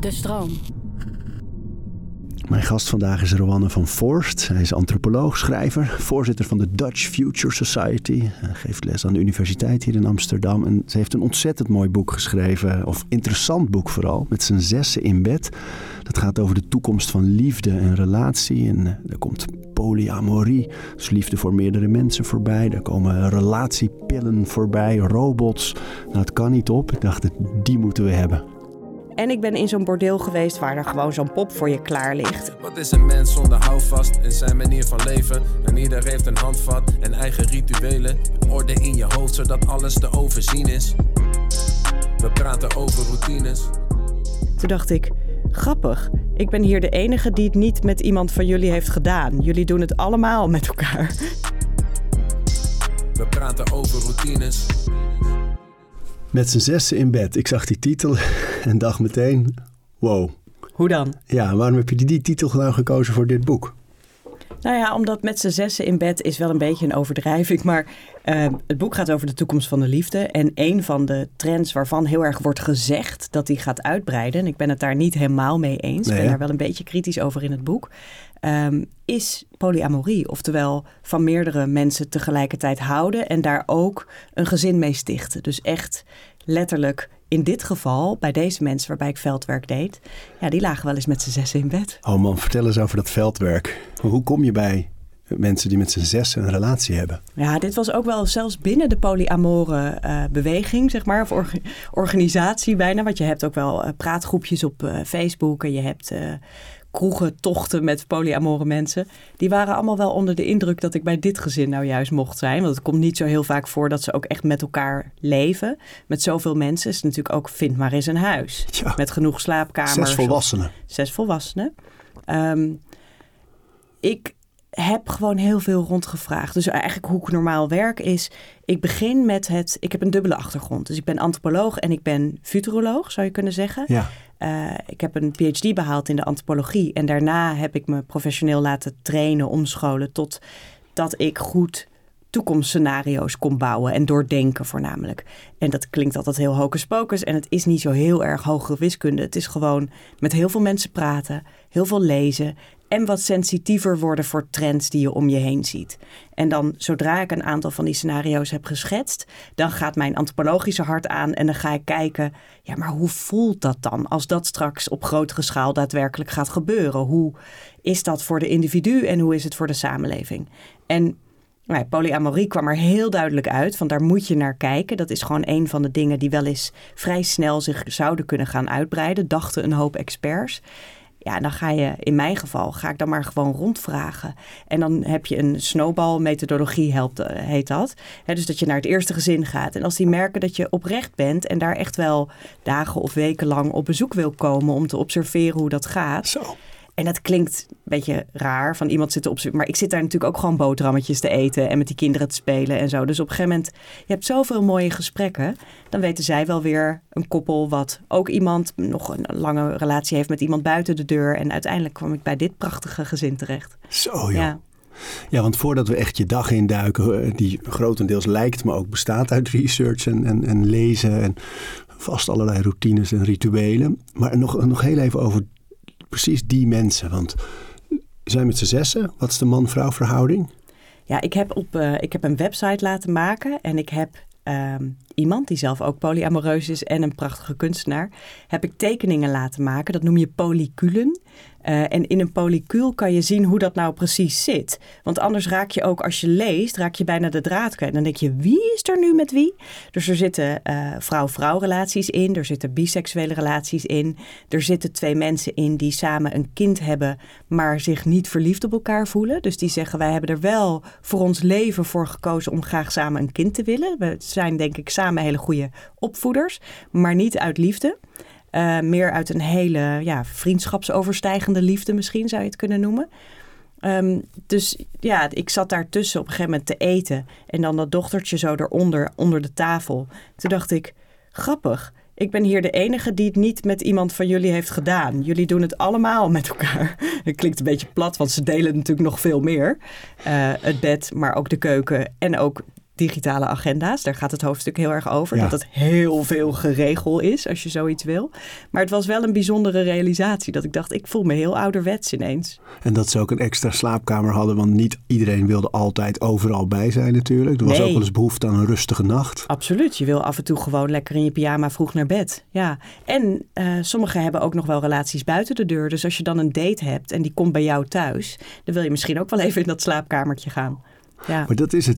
De stroom. Mijn gast vandaag is Rowanne van Forst. Hij is antropoloog, schrijver, voorzitter van de Dutch Future Society. Hij geeft les aan de universiteit hier in Amsterdam. En ze heeft een ontzettend mooi boek geschreven, of interessant boek vooral, met zijn zessen in bed. Dat gaat over de toekomst van liefde en relatie. En uh, er komt polyamorie, dus liefde voor meerdere mensen voorbij. Er komen relatiepillen voorbij, robots. Nou, het kan niet op. Ik dacht, die moeten we hebben. En ik ben in zo'n bordeel geweest waar er gewoon zo'n pop voor je klaar ligt. Wat is een mens zonder houvast in zijn manier van leven? En ieder heeft een handvat en eigen rituelen. Orde in je hoofd zodat alles te overzien is. We praten over routines. Toen dacht ik, grappig. Ik ben hier de enige die het niet met iemand van jullie heeft gedaan. Jullie doen het allemaal met elkaar. We praten over routines. Met z'n zessen in bed. Ik zag die titel en dacht meteen, wow. Hoe dan? Ja, waarom heb je die, die titel nou gekozen voor dit boek? Nou ja, omdat met z'n zessen in bed is wel een beetje een overdrijving. Maar uh, het boek gaat over de toekomst van de liefde. En een van de trends waarvan heel erg wordt gezegd dat die gaat uitbreiden. En ik ben het daar niet helemaal mee eens. Ik ben daar wel een beetje kritisch over in het boek. Um, is polyamorie. Oftewel van meerdere mensen tegelijkertijd houden. En daar ook een gezin mee stichten. Dus echt letterlijk in dit geval, bij deze mensen waarbij ik veldwerk deed, ja, die lagen wel eens met z'n zes in bed. Oh man, vertel eens over dat veldwerk. Hoe kom je bij mensen die met z'n zes een relatie hebben? Ja, dit was ook wel zelfs binnen de polyamore uh, beweging, zeg maar, of or organisatie bijna. Want je hebt ook wel uh, praatgroepjes op uh, Facebook en je hebt kroegentochten met polyamore mensen. Die waren allemaal wel onder de indruk dat ik bij dit gezin nou juist mocht zijn. Want het komt niet zo heel vaak voor dat ze ook echt met elkaar leven. Met zoveel mensen is het natuurlijk ook vind maar eens een huis. Ja. Met genoeg slaapkamers. Zes volwassenen. Zes volwassenen. Um, ik heb gewoon heel veel rondgevraagd. Dus eigenlijk hoe ik normaal werk is... ik begin met het... ik heb een dubbele achtergrond. Dus ik ben antropoloog en ik ben futuroloog, zou je kunnen zeggen. Ja. Uh, ik heb een PhD behaald in de antropologie. En daarna heb ik me professioneel laten trainen, omscholen... tot dat ik goed toekomstscenario's kon bouwen en doordenken voornamelijk. En dat klinkt altijd heel hocus pocus en het is niet zo heel erg hogere wiskunde. Het is gewoon met heel veel mensen praten, heel veel lezen en wat sensitiever worden voor trends die je om je heen ziet. En dan zodra ik een aantal van die scenario's heb geschetst, dan gaat mijn antropologische hart aan en dan ga ik kijken, ja, maar hoe voelt dat dan als dat straks op grotere schaal daadwerkelijk gaat gebeuren? Hoe is dat voor de individu en hoe is het voor de samenleving? En nou, polyamorie kwam er heel duidelijk uit, want daar moet je naar kijken. Dat is gewoon een van de dingen die wel eens vrij snel zich zouden kunnen gaan uitbreiden, dachten een hoop experts. Ja, dan ga je, in mijn geval, ga ik dan maar gewoon rondvragen. En dan heb je een snowball-methodologie, helpt, heet dat. dus dat je naar het eerste gezin gaat. En als die merken dat je oprecht bent en daar echt wel dagen of weken lang op bezoek wil komen om te observeren hoe dat gaat. Zo. En dat klinkt een beetje raar van iemand zitten op Maar ik zit daar natuurlijk ook gewoon boterhammetjes te eten en met die kinderen te spelen en zo. Dus op een gegeven moment, je hebt zoveel mooie gesprekken. Dan weten zij wel weer een koppel wat ook iemand nog een lange relatie heeft met iemand buiten de deur. En uiteindelijk kwam ik bij dit prachtige gezin terecht. Zo ja. Ja, want voordat we echt je dag induiken, die grotendeels lijkt, maar ook bestaat uit research en, en, en lezen en vast allerlei routines en rituelen. Maar nog, nog heel even over precies die mensen? Want zijn met z'n zessen. Wat is de man-vrouw verhouding? Ja, ik heb, op, uh, ik heb een website laten maken en ik heb um, iemand die zelf ook polyamoreus is en een prachtige kunstenaar, heb ik tekeningen laten maken. Dat noem je polyculen. Uh, en in een polycule kan je zien hoe dat nou precies zit. Want anders raak je ook, als je leest, raak je bijna de draad kwijt. Dan denk je, wie is er nu met wie? Dus er zitten uh, vrouw-vrouw relaties in. Er zitten biseksuele relaties in. Er zitten twee mensen in die samen een kind hebben, maar zich niet verliefd op elkaar voelen. Dus die zeggen, wij hebben er wel voor ons leven voor gekozen om graag samen een kind te willen. We zijn denk ik samen hele goede opvoeders, maar niet uit liefde. Uh, meer uit een hele ja, vriendschapsoverstijgende liefde misschien zou je het kunnen noemen. Um, dus ja, ik zat daartussen op een gegeven moment te eten. En dan dat dochtertje zo eronder, onder de tafel. Toen dacht ik, grappig. Ik ben hier de enige die het niet met iemand van jullie heeft gedaan. Jullie doen het allemaal met elkaar. Het klinkt een beetje plat, want ze delen natuurlijk nog veel meer. Uh, het bed, maar ook de keuken en ook digitale agenda's. Daar gaat het hoofdstuk heel erg over. Ja. Dat het heel veel geregel is als je zoiets wil. Maar het was wel een bijzondere realisatie. Dat ik dacht, ik voel me heel ouderwets ineens. En dat ze ook een extra slaapkamer hadden, want niet iedereen wilde altijd overal bij zijn natuurlijk. Er was Nee. ook wel eens behoefte aan een rustige nacht. Absoluut. Je wil af en toe gewoon lekker in je pyjama vroeg naar bed. Ja. En eh, sommigen hebben ook nog wel relaties buiten de deur. Dus als je dan een date hebt en die komt bij jou thuis, dan wil je misschien ook wel even in dat slaapkamertje gaan. Ja. Maar dat is het.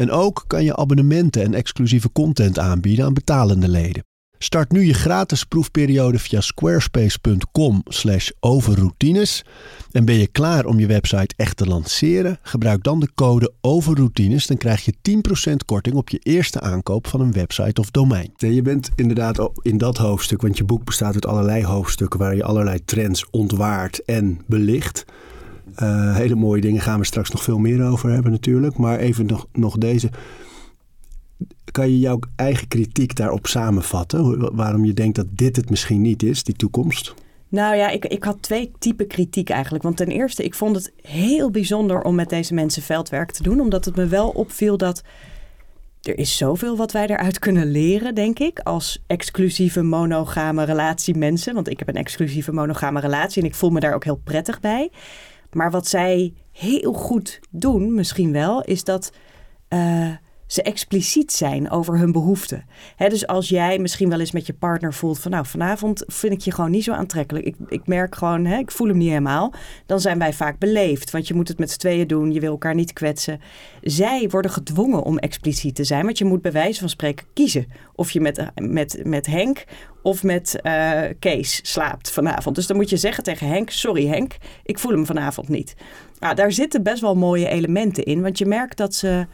En ook kan je abonnementen en exclusieve content aanbieden aan betalende leden. Start nu je gratis proefperiode via squarespace.com/overroutines. En ben je klaar om je website echt te lanceren? Gebruik dan de code overroutines. Dan krijg je 10% korting op je eerste aankoop van een website of domein. Je bent inderdaad in dat hoofdstuk, want je boek bestaat uit allerlei hoofdstukken waar je allerlei trends ontwaart en belicht. Eh, hele mooie dingen gaan we straks nog veel meer over hebben natuurlijk. Maar even nog, nog deze. Kan je jouw eigen kritiek daarop samenvatten? Waarom je denkt dat dit het misschien niet is, die toekomst? Nou ja, ik, ik had twee typen kritiek eigenlijk. Want ten eerste, ik vond het heel bijzonder om met deze mensen veldwerk te doen. Omdat het me wel opviel dat er is zoveel wat wij eruit kunnen leren, denk ik. Als exclusieve monogame relatie mensen. Want ik heb een exclusieve monogame relatie en ik voel me daar ook heel prettig bij. Maar wat zij heel goed doen, misschien wel, is dat eh, ze expliciet zijn over hun behoeften. Dus als jij misschien wel eens met je partner voelt van nou vanavond vind ik je gewoon niet zo aantrekkelijk. Ik, ik merk gewoon, ik voel hem niet helemaal. Dan zijn wij vaak beleefd, want je moet het met z'n tweeën doen. Je wil elkaar niet kwetsen. Zij worden gedwongen om expliciet te zijn, want je moet bij wijze van spreken kiezen of je met, met, met Henk of met eh, Kees slaapt vanavond. Dus dan moet je zeggen tegen Henk: Sorry Henk, ik voel hem vanavond niet. Nou, daar zitten best wel mooie elementen in, want je merkt dat ze.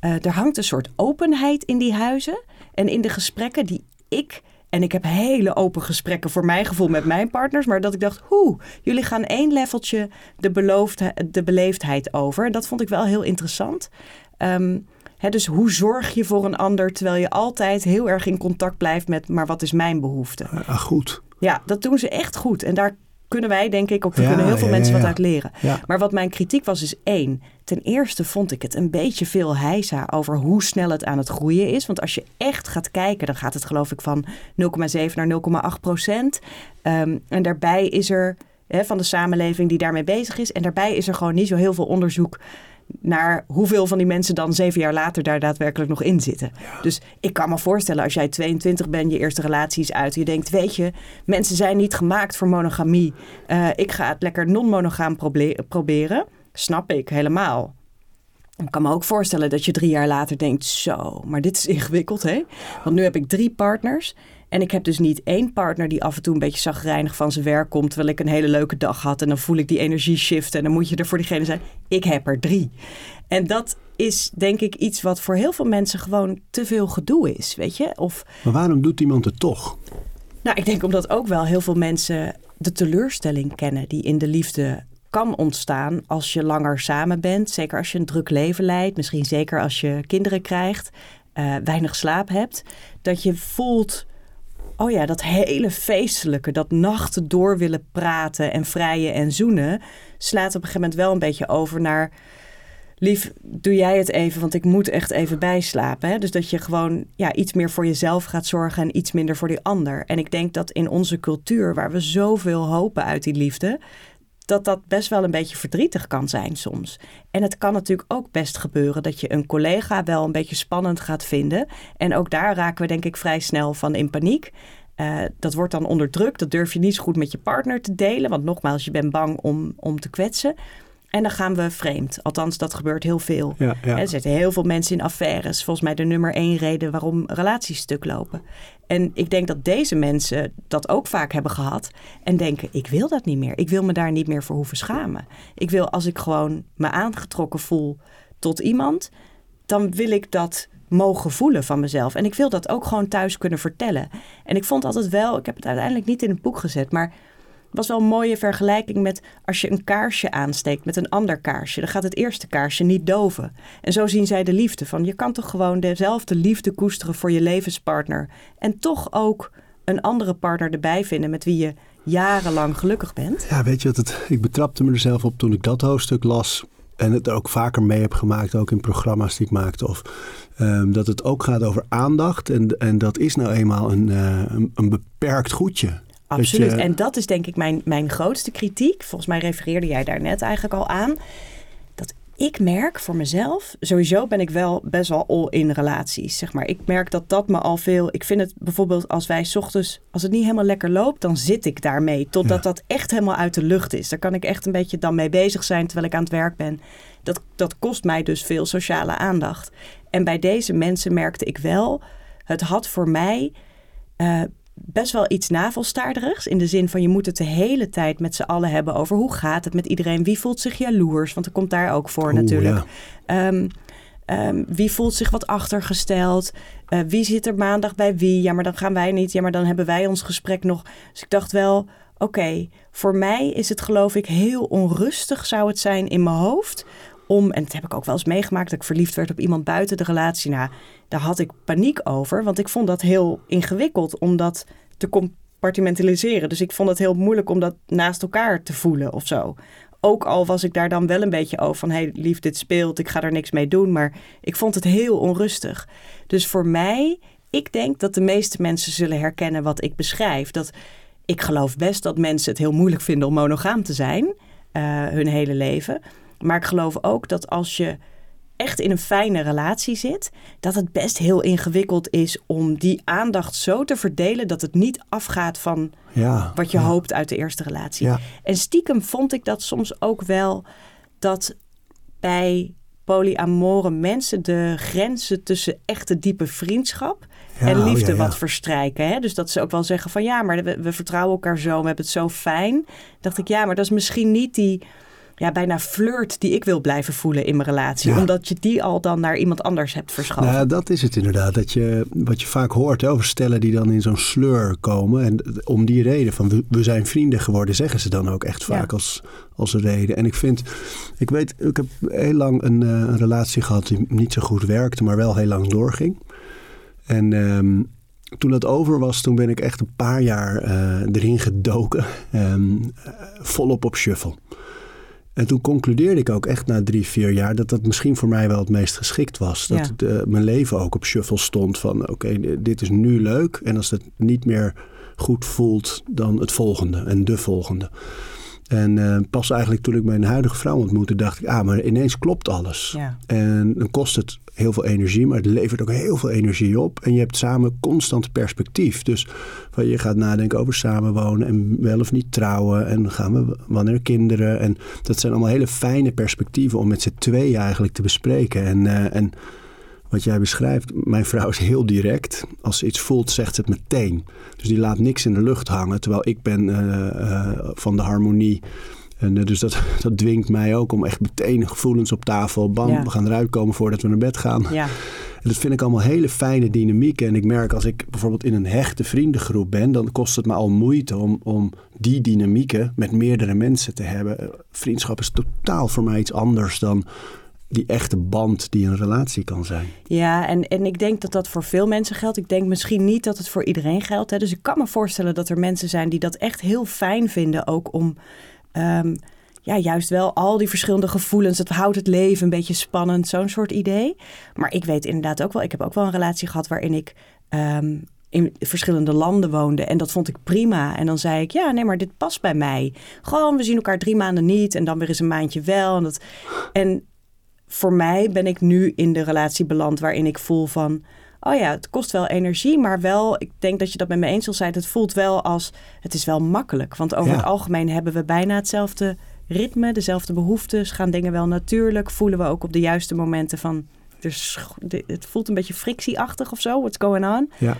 Eh, er hangt een soort openheid in die huizen en in de gesprekken die ik. En ik heb hele open gesprekken voor mijn gevoel met mijn partners. Maar dat ik dacht, hoe, jullie gaan één leveltje de, beloofde, de beleefdheid over. En dat vond ik wel heel interessant. Ehm, hè, dus hoe zorg je voor een ander terwijl je altijd heel erg in contact blijft met, maar wat is mijn behoefte? Ah, goed. Ja, dat doen ze echt goed. En daar kunnen wij, denk ik, ook Ja, kunnen heel veel ja, mensen ja, wat uit leren. Maar wat mijn kritiek was, is één. Ten eerste vond ik het een beetje veel heisa over hoe snel het aan het groeien is. Want als je echt gaat kijken, dan gaat het geloof ik van 0,7 naar 0,8 procent. Ehm, en daarbij is er hè, van de samenleving die daarmee bezig is. En daarbij is er gewoon niet zo heel veel onderzoek naar hoeveel van die mensen dan zeven jaar later daar daadwerkelijk nog in zitten. Dus ik kan me voorstellen als jij 22 bent, je eerste relatie is uit. Je denkt, weet je, mensen zijn niet gemaakt voor monogamie. Eh, ik ga het lekker non-monogaam proble- proberen. Snap ik helemaal. Ik kan me ook voorstellen dat je drie jaar later denkt, zo, maar dit is ingewikkeld hè. Want nu heb ik drie partners. En ik heb dus niet één partner die af en toe een beetje zagrijnig van zijn werk komt. Terwijl ik een hele leuke dag had. En dan voel ik die energie shiften. En dan moet je er voor diegene zijn. Ik heb er drie. En dat is denk ik iets wat voor heel veel mensen gewoon te veel gedoe is. Weet je? Of Maar waarom doet iemand het toch? nou, ik denk omdat ook wel heel veel mensen de teleurstelling kennen die in de liefde kan ontstaan als je langer samen bent. Zeker als je een druk leven leidt. Misschien zeker als je kinderen krijgt. eh, weinig slaap hebt. Dat je voelt, oh ja, dat hele feestelijke. Dat nachten door willen praten en vrijen en zoenen. Slaat op een gegeven moment wel een beetje over naar... Lief, doe jij het even, want ik moet echt even bijslapen. Hè? Dus dat je gewoon ja, iets meer voor jezelf gaat zorgen en iets minder voor die ander. En ik denk dat in onze cultuur, waar we zoveel hopen uit die liefde, dat dat best wel een beetje verdrietig kan zijn soms. En het kan natuurlijk ook best gebeuren dat je een collega wel een beetje spannend gaat vinden. En ook daar raken we denk ik vrij snel van in paniek. Eh, dat wordt dan onderdrukt. Dat durf je niet zo goed met je partner te delen. Want nogmaals, je bent bang om, om te kwetsen. En dan gaan we vreemd. Althans, dat gebeurt heel veel. Ja, ja. Er zitten heel veel mensen in affaires. Volgens mij de nummer één reden waarom relaties stuk lopen. En ik denk dat deze mensen dat ook vaak hebben gehad. En denken, ik wil dat niet meer. Ik wil me daar niet meer voor hoeven schamen. Ik wil als ik gewoon me aangetrokken voel tot iemand... dan wil ik dat mogen voelen van mezelf. En ik wil dat ook gewoon thuis kunnen vertellen. En ik vond altijd wel, ik heb het uiteindelijk niet in het boek gezet, maar was wel een mooie vergelijking met als je een kaarsje aansteekt met een ander kaarsje. Dan gaat het eerste kaarsje niet doven. En zo zien zij de liefde. Van je kan toch gewoon dezelfde liefde koesteren voor je levenspartner. En toch ook een andere partner erbij vinden met wie je jarenlang gelukkig bent. Ja, weet je wat het, ik betrapte me er zelf op toen ik dat hoofdstuk las. En het er ook vaker mee heb gemaakt, ook in programma's die ik maakte. Of ehm, dat het ook gaat over aandacht. En, en dat is nou eenmaal een, een, een beperkt goedje. Absoluut. En dat is denk ik mijn, mijn grootste kritiek. Volgens mij refereerde jij daar net eigenlijk al aan. Dat ik merk voor mezelf, sowieso ben ik wel best wel all in relaties. Zeg maar. Ik merk dat dat me al veel. Ik vind het bijvoorbeeld als wij ochtends, als het niet helemaal lekker loopt, dan zit ik daarmee. Totdat dat echt helemaal uit de lucht is. Daar kan ik echt een beetje dan mee bezig zijn terwijl ik aan het werk ben. Dat, dat kost mij dus veel sociale aandacht. En bij deze mensen merkte ik wel, het had voor mij. Uh, best wel iets navelstaarderigs. In de zin van je moet het de hele tijd met z'n allen hebben over hoe gaat het met iedereen. Wie voelt zich jaloers? Want er komt daar ook voor natuurlijk. Ehm, ehm, wie voelt zich wat achtergesteld? Uh, wie zit er maandag bij wie? Ja, maar dan gaan wij niet. Ja, maar dan hebben wij ons gesprek nog. Dus ik dacht wel, oké, voor mij is het geloof ik heel onrustig zou het zijn in mijn hoofd om, en dat heb ik ook wel eens meegemaakt, dat ik verliefd werd op iemand buiten de relatie. Nou, daar had ik paniek over, want ik vond dat heel ingewikkeld om dat te compartimentaliseren. Dus ik vond het heel moeilijk om dat naast elkaar te voelen of zo. Ook al was ik daar dan wel een beetje over van, hé hey, lief, dit speelt, ik ga er niks mee doen. Maar ik vond het heel onrustig. Dus voor mij, ik denk dat de meeste mensen zullen herkennen wat ik beschrijf. Dat ik geloof best dat mensen het heel moeilijk vinden om monogaam te zijn, uh, hun hele leven. Maar ik geloof ook dat als je echt in een fijne relatie zit, dat het best heel ingewikkeld is om die aandacht zo te verdelen dat het niet afgaat van ja, wat je hoopt uit de eerste relatie. Ja. En stiekem vond ik dat soms ook wel dat bij polyamore mensen de grenzen tussen echte diepe vriendschap en oh liefde wat verstrijken. Hè? Dus dat ze ook wel zeggen van ja, maar we, we vertrouwen elkaar zo, we hebben het zo fijn. Dacht ik ja, maar dat is misschien niet die ja, bijna flirt die ik wil blijven voelen in mijn relatie. Omdat je die al dan naar iemand anders hebt verschoven. Nou, dat is het inderdaad. Dat je, wat je vaak hoort over stellen die dan in zo'n sleur komen. En om die reden van we, zijn vrienden geworden, zeggen ze dan ook echt vaak als, als reden. En ik vind, ik weet, ik heb heel lang een, uh, een relatie gehad die niet zo goed werkte, maar wel heel lang doorging. En um, toen dat over was, toen ben ik echt een paar jaar uh, erin gedoken. Um, volop op shuffle. En toen concludeerde ik ook echt na drie, vier jaar dat dat misschien voor mij wel het meest geschikt was. Dat eh, mijn leven ook op shuffle stond van oké, dit is nu leuk. En als het niet meer goed voelt, dan het volgende en de volgende. En uh, pas eigenlijk toen ik mijn huidige vrouw ontmoette, dacht ik, ah, maar ineens klopt alles. Ja. En dan kost het heel veel energie, maar het levert ook heel veel energie op. En je hebt samen constant perspectief. Dus van je gaat nadenken over samenwonen en wel of niet trouwen. En gaan we wanneer kinderen. En dat zijn allemaal hele fijne perspectieven om met z'n tweeën eigenlijk te bespreken. En, uh, en wat jij beschrijft, mijn vrouw is heel direct. Als ze iets voelt, zegt ze het meteen. Dus die laat niks in de lucht hangen. Terwijl ik ben uh, uh, van de harmonie. En uh, dus dat, dat dwingt mij ook om echt meteen gevoelens op tafel. Bam, we gaan eruit komen voordat we naar bed gaan. Ja. En dat vind ik allemaal hele fijne dynamieken. En ik merk als ik bijvoorbeeld in een hechte vriendengroep ben, dan kost het me al moeite om, om die dynamieken met meerdere mensen te hebben. Vriendschap is totaal voor mij iets anders dan die echte band die een relatie kan zijn. Ja, en, en ik denk dat dat voor veel mensen geldt. Ik denk misschien niet dat het voor iedereen geldt. Hè. Dus ik kan me voorstellen dat er mensen zijn die dat echt heel fijn vinden. Ook om um, ja, juist wel al die verschillende gevoelens. Het houdt het leven een beetje spannend, zo'n soort idee. Maar ik weet inderdaad ook wel, ik heb ook wel een relatie gehad waarin ik. Um, in verschillende landen woonde. En dat vond ik prima. En dan zei ik, ja, nee, maar dit past bij mij. Gewoon, we zien elkaar drie maanden niet en dan weer eens een maandje wel. En, dat, en voor mij ben ik nu in de relatie beland waarin ik voel van... oh ja, het kost wel energie, maar wel... ik denk dat je dat met me eens zal zijn. Het voelt wel als... het is wel makkelijk. Want over het algemeen hebben we bijna hetzelfde ritme... dezelfde behoeftes, gaan dingen wel natuurlijk... voelen we ook op de juiste momenten van... Dus het voelt een beetje frictieachtig of zo, what's going on. Ja.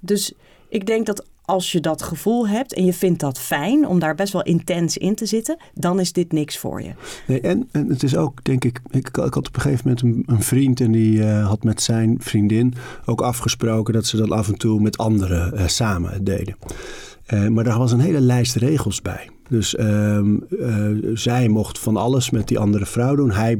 Dus ik denk dat als je dat gevoel hebt en je vindt dat fijn om daar best wel intens in te zitten, dan is dit niks voor je. Nee, en, en het is ook, denk ik, ik, ik had op een gegeven moment een, een vriend en die uh, had met zijn vriendin ook afgesproken dat ze dat af en toe met anderen uh, samen deden. Uh, maar daar was een hele lijst regels bij. Dus uh, uh, zij mocht van alles met die andere vrouw doen. Hij,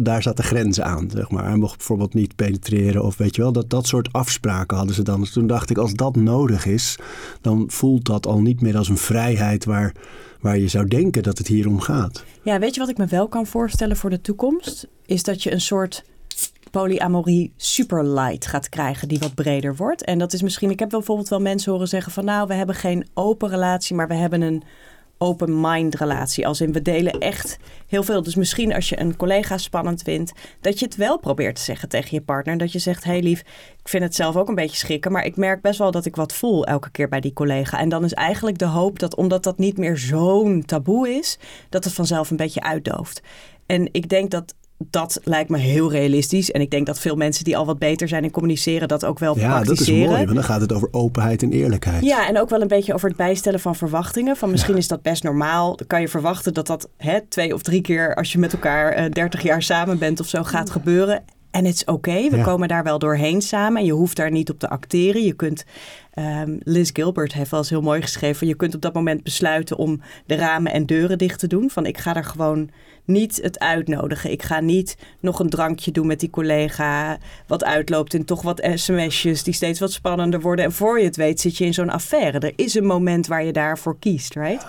daar zaten grenzen aan, zeg maar. Hij mocht bijvoorbeeld niet penetreren of weet je wel. Dat, dat soort afspraken hadden ze dan. Dus toen dacht ik, als dat nodig is, dan voelt dat al niet meer als een vrijheid waar, waar je zou denken dat het hier om gaat. Ja, weet je wat ik me wel kan voorstellen voor de toekomst? Is dat je een soort polyamorie superlight gaat krijgen die wat breder wordt. En dat is misschien, ik heb bijvoorbeeld wel mensen horen zeggen van nou, we hebben geen open relatie, maar we hebben een open mind relatie. Als in we delen echt heel veel. Dus misschien als je een collega spannend vindt, dat je het wel probeert te zeggen tegen je partner. Dat je zegt: Hey lief, ik vind het zelf ook een beetje schrikken, maar ik merk best wel dat ik wat voel elke keer bij die collega. En dan is eigenlijk de hoop dat omdat dat niet meer zo'n taboe is, dat het vanzelf een beetje uitdooft. En ik denk dat dat lijkt me heel realistisch. En ik denk dat veel mensen die al wat beter zijn in communiceren dat ook wel ja, praktiseren. Ja, dat is mooi, want dan gaat het over openheid en eerlijkheid. Ja, en ook wel een beetje over het bijstellen van verwachtingen. Van misschien ja. is dat best normaal. Dan kan je verwachten dat dat hè, twee of drie keer als je met elkaar uh, 30 jaar samen bent of zo gaat gebeuren. En het is oké, okay. we ja. komen daar wel doorheen samen. En je hoeft daar niet op te acteren. Je kunt, um, Liz Gilbert heeft wel eens heel mooi geschreven... je kunt op dat moment besluiten om de ramen en deuren dicht te doen. Van ik ga er gewoon niet het uitnodigen. Ik ga niet nog een drankje doen met die collega... wat uitloopt in toch wat sms'jes die steeds wat spannender worden. En voor je het weet zit je in zo'n affaire. Er is een moment waar je daarvoor kiest, right?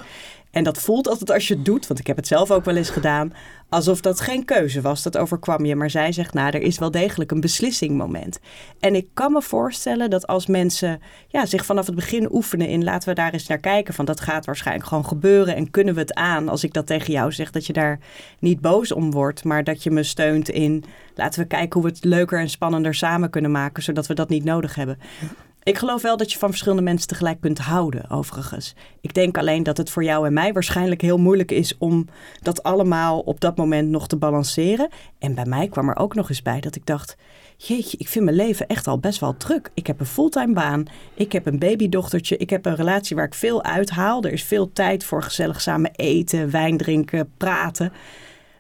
En dat voelt altijd als je het doet, want ik heb het zelf ook wel eens gedaan, alsof dat geen keuze was. Dat overkwam je. Maar zij zegt, nou, er is wel degelijk een beslissingmoment. En ik kan me voorstellen dat als mensen ja, zich vanaf het begin oefenen in laten we daar eens naar kijken. Van dat gaat waarschijnlijk gewoon gebeuren. En kunnen we het aan als ik dat tegen jou zeg, dat je daar niet boos om wordt, maar dat je me steunt in laten we kijken hoe we het leuker en spannender samen kunnen maken, zodat we dat niet nodig hebben. Ik geloof wel dat je van verschillende mensen tegelijk kunt houden, overigens. Ik denk alleen dat het voor jou en mij waarschijnlijk heel moeilijk is om dat allemaal op dat moment nog te balanceren. En bij mij kwam er ook nog eens bij dat ik dacht: Jeetje, ik vind mijn leven echt al best wel druk. Ik heb een fulltime baan, ik heb een babydochtertje, ik heb een relatie waar ik veel uithaal. Er is veel tijd voor gezellig samen eten, wijn drinken, praten.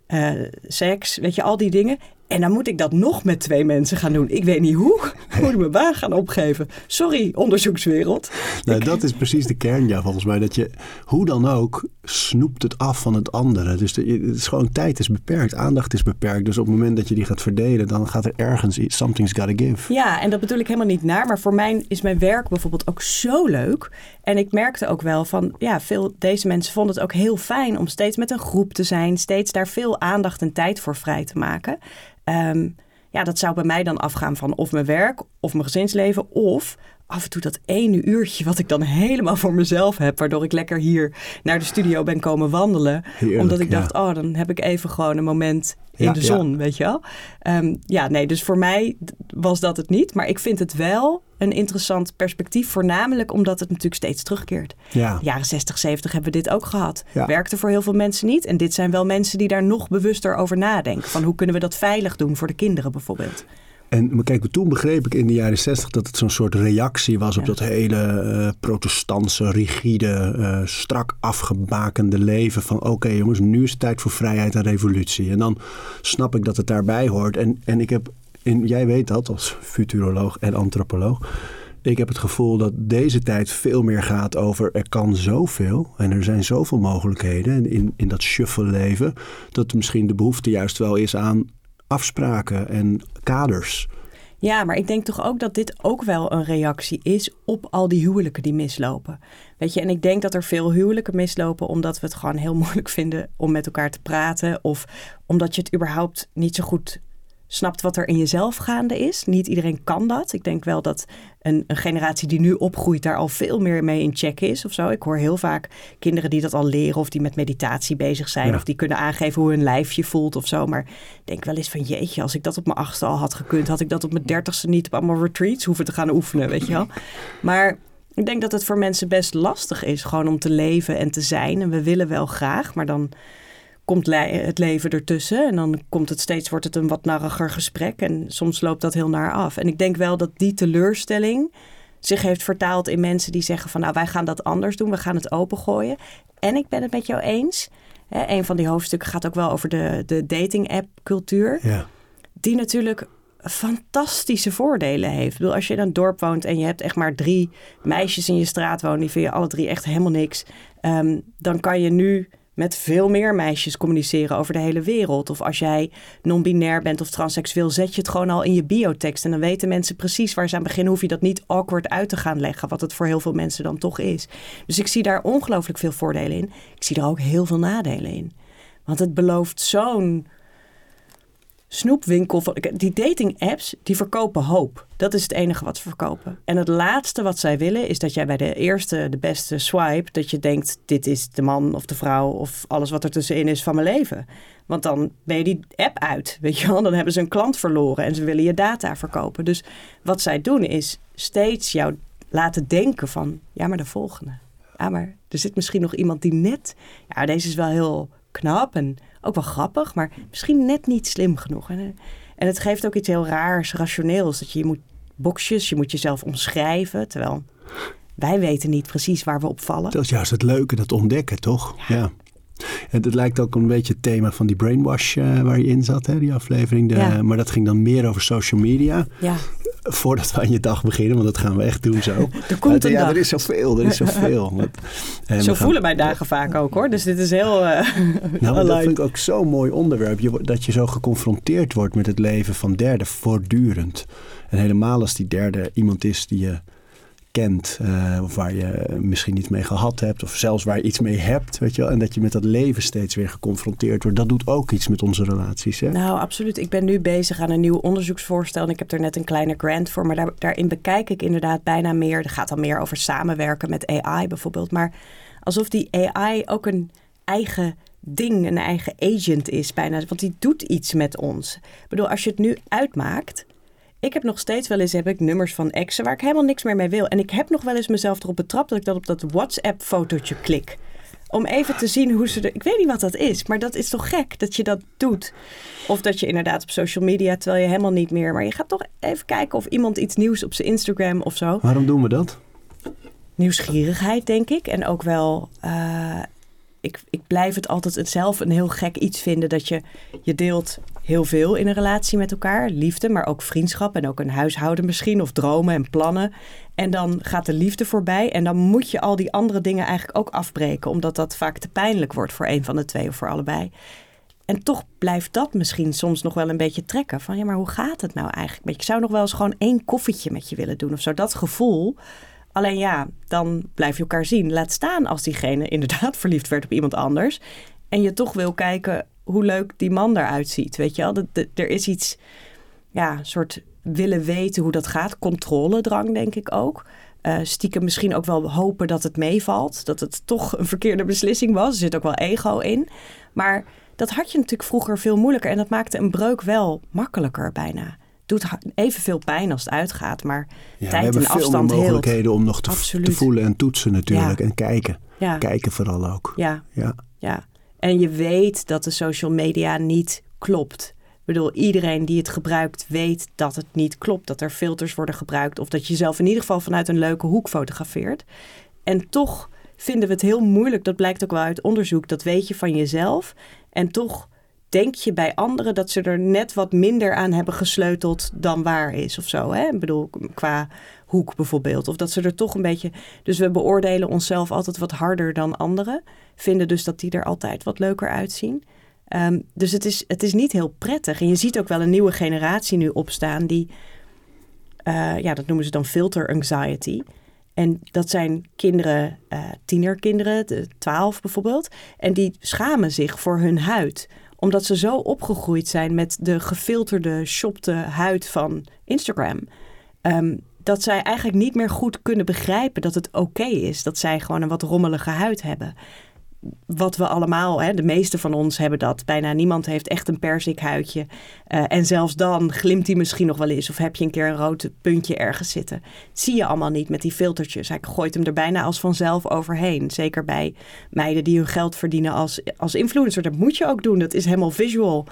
Uh, seks, weet je, al die dingen. En dan moet ik dat nog met twee mensen gaan doen. Ik weet niet hoe. Ik moet mijn baan gaan opgeven. Sorry, onderzoekswereld. Nou, dat is precies de kern, ja, volgens mij. Dat je, hoe dan ook, snoept het af van het andere. Dus de, het is gewoon, tijd is beperkt, aandacht is beperkt. Dus op het moment dat je die gaat verdelen, dan gaat er ergens iets, something's gotta give. Ja, en dat bedoel ik helemaal niet naar. Maar voor mij is mijn werk bijvoorbeeld ook zo leuk. En ik merkte ook wel van, ja, veel deze mensen vonden het ook heel fijn om steeds met een groep te zijn. Steeds daar veel aandacht en tijd voor vrij te maken. Um, ja, dat zou bij mij dan afgaan van of mijn werk of mijn gezinsleven of af en toe dat ene uurtje wat ik dan helemaal voor mezelf heb, waardoor ik lekker hier naar de studio ben komen wandelen. Heerlijk, omdat ik ja. dacht, oh, dan heb ik even gewoon een moment in Ja, de ja. zon, weet je wel. Ehm, ja, nee, dus voor mij was dat het niet. Maar ik vind het wel een interessant perspectief, voornamelijk omdat het natuurlijk steeds terugkeert. Ja. Jaren 60, 70 hebben we dit ook gehad. Ja. Werkte voor heel veel mensen niet. En dit zijn wel mensen die daar nog bewuster over nadenken. Van hoe kunnen we dat veilig doen voor de kinderen bijvoorbeeld. En maar kijk, toen begreep ik in de jaren zestig dat het zo'n soort reactie was op Ja. dat hele eh, protestantse, rigide, eh, strak afgebakende leven. Van oké jongens, nu is het tijd voor vrijheid en revolutie. En dan snap ik dat het daarbij hoort. En, en ik heb, in, jij weet dat als futuroloog en antropoloog. Ik heb het gevoel dat deze tijd veel meer gaat over er kan zoveel en er zijn zoveel mogelijkheden in, in dat shuffle leven. Dat misschien de behoefte juist wel is aan afspraken en kaders. Ja, maar ik denk toch ook dat dit ook wel een reactie is op al die huwelijken die mislopen. Weet je, en ik denk dat er veel huwelijken mislopen omdat we het gewoon heel moeilijk vinden om met elkaar te praten. Of omdat je het überhaupt niet zo goed snapt wat er in jezelf gaande is. Niet iedereen kan dat. Ik denk wel dat een, een generatie die nu opgroeit daar al veel meer mee in check is of zo. Ik hoor heel vaak kinderen die dat al leren of die met meditatie bezig zijn. Ja. Of die kunnen aangeven hoe hun lijfje voelt of zo. Maar ik denk wel eens van jeetje, als ik dat op mijn achtste al had gekund, had ik dat op mijn dertigste niet op allemaal retreats hoeven te gaan oefenen, weet je wel. Maar ik denk dat het voor mensen best lastig is gewoon om te leven en te zijn. En we willen wel graag, maar dan komt het leven ertussen. En dan komt het steeds, wordt het een wat narriger gesprek. En soms loopt dat heel naar af. En ik denk wel dat die teleurstelling zich heeft vertaald in mensen die zeggen van nou wij gaan dat anders doen, we gaan het opengooien. En ik ben het met jou eens. Hè, een van die hoofdstukken gaat ook wel over de, de dating app cultuur. Ja. Die natuurlijk fantastische voordelen heeft. Ik bedoel, als je in een dorp woont en je hebt echt maar drie meisjes in je straat wonen, die vind je alle drie echt helemaal niks. ehm, dan kan je nu met veel meer meisjes communiceren over de hele wereld. Of als jij non-binair bent of transseksueel, zet je het gewoon al in je biotekst. En dan weten mensen precies waar ze aan beginnen. Hoef je dat niet awkward uit te gaan leggen, wat het voor heel veel mensen dan toch is. Dus ik zie daar ongelooflijk veel voordelen in. Ik zie er ook heel veel nadelen in. Want het belooft zo'n snoepwinkel. Die dating apps, die verkopen hoop. Dat is het enige wat ze verkopen. En het laatste wat zij willen is dat jij bij de eerste, de beste swipe, dat je denkt, dit is de man of de vrouw of alles wat er tussenin is van mijn leven. Want dan ben je die app uit, weet je wel. Dan hebben ze een klant verloren en ze willen je data verkopen. Dus wat zij doen is steeds jou laten denken van, ja maar de volgende. Ja maar er zit misschien nog iemand die net, ja deze is wel heel knap en ook wel grappig, maar misschien net niet slim genoeg. En, eh, en het geeft ook iets heel raars, rationeels. Dat je, je moet boxjes, je moet jezelf omschrijven. Terwijl wij weten niet precies waar we op vallen. Dat is juist het leuke, dat ontdekken, toch? Ja. En het lijkt ook een beetje het thema van die brainwash eh, waar je in zat, hè, die aflevering. De, Ja. Maar dat ging dan meer over social media. Ja, Voordat we aan je dag beginnen, want dat gaan we echt doen zo. er komt een ja, dag. er is zoveel, er is zoveel. En Zo voelen mijn dagen vaak ook hoor. Dus dit is heel eh Nou, dat vind ik ook zo'n mooi onderwerp. Je, dat je zo geconfronteerd wordt met het leven van derden voortdurend. En helemaal als die derde iemand is die je kent. eh, of waar je misschien iets mee gehad hebt. Of zelfs waar je iets mee hebt. Weet je wel? En dat je met dat leven steeds weer geconfronteerd wordt. Dat doet ook iets met onze relaties. Hè? Nou, absoluut. Ik ben nu bezig aan een nieuw onderzoeksvoorstel. En ik heb er net een kleine grant voor. Maar daar, daarin bekijk ik inderdaad bijna meer. Het gaat dan meer over samenwerken met AI bijvoorbeeld. Maar alsof die AI ook een eigen ding, een eigen agent is bijna. Want die doet iets met ons. Ik bedoel, als je het nu uitmaakt. Ik heb nog steeds wel eens heb ik nummers van exen waar ik helemaal niks meer mee wil. En ik heb nog wel eens mezelf erop betrapt dat ik dat op dat WhatsApp-fotootje klik. Om even te zien hoe ze er. Ik weet niet wat dat is, maar dat is toch gek dat je dat doet. Of dat je inderdaad op social media, terwijl je helemaal niet meer. Maar je gaat toch even kijken of iemand iets nieuws op zijn Instagram of zo. Waarom doen we dat? Nieuwsgierigheid, denk ik. En ook wel. eh, ik, ik blijf het altijd zelf een heel gek iets vinden dat je. Je deelt heel veel in een relatie met elkaar. Liefde, maar ook vriendschap en ook een huishouden misschien. Of dromen en plannen. En dan gaat de liefde voorbij. En dan moet je al die andere dingen eigenlijk ook afbreken. Omdat dat vaak te pijnlijk wordt voor een van de twee of voor allebei. En toch blijft dat misschien soms nog wel een beetje trekken. Van ja, maar hoe gaat het nou eigenlijk? Ik zou nog wel eens gewoon één koffietje met je willen doen of zo. Dat gevoel. Alleen ja, dan blijf je elkaar zien. Laat staan als diegene inderdaad verliefd werd op iemand anders. En je toch wil kijken hoe leuk die man eruit ziet. Weet je wel, Dat- dat- er is iets, ja, een soort willen weten hoe dat gaat. Controledrang, denk ik ook. Eh, stiekem misschien ook wel hopen dat het meevalt. Dat het toch een verkeerde beslissing was. Er zit ook wel ego in. Maar dat had je natuurlijk vroeger veel moeilijker. En dat maakte een breuk wel makkelijker bijna. Doet evenveel pijn als het uitgaat. Maar Ja, tijd en afstand heelt. mogelijkheden om nog te, voelen en toetsen natuurlijk. Ja. En kijken. Ja, Kijken vooral ook. ja, Ja. ja. En je weet dat de social media niet klopt. Ik bedoel, iedereen die het gebruikt weet dat het niet klopt. Dat er filters worden gebruikt. Of dat je zelf in ieder geval vanuit een leuke hoek fotografeert. En toch vinden we het heel moeilijk. Dat blijkt ook wel uit onderzoek. Dat weet je van jezelf. En toch denk je bij anderen dat ze er net wat minder aan hebben gesleuteld dan waar is of zo. Hè? Ik bedoel, qua hoek bijvoorbeeld. Of dat ze er toch een beetje. Dus we beoordelen onszelf altijd wat harder dan anderen. Vinden dus dat die er altijd wat leuker uitzien. Ehm, dus het is, het is niet heel prettig. En je ziet ook wel een nieuwe generatie nu opstaan die. eh, ja, dat noemen ze dan filter anxiety. En dat zijn kinderen, eh, tienerkinderen, de 12 bijvoorbeeld. En die schamen zich voor hun huid omdat ze zo opgegroeid zijn met de gefilterde, shopte huid van Instagram. Ehm, dat zij eigenlijk niet meer goed kunnen begrijpen dat het oké is dat zij gewoon een wat rommelige huid hebben. Wat we allemaal, hè, de meeste van ons hebben dat. Bijna niemand heeft echt een perzikhuidje. Eh, en zelfs dan glimt die misschien nog wel eens. Of heb je een keer een rood puntje ergens zitten. zie je allemaal niet met die filtertjes. Hij gooit hem er bijna als vanzelf overheen. Zeker bij meiden die hun geld verdienen als, als influencer. Dat moet je ook doen. Dat is helemaal visual.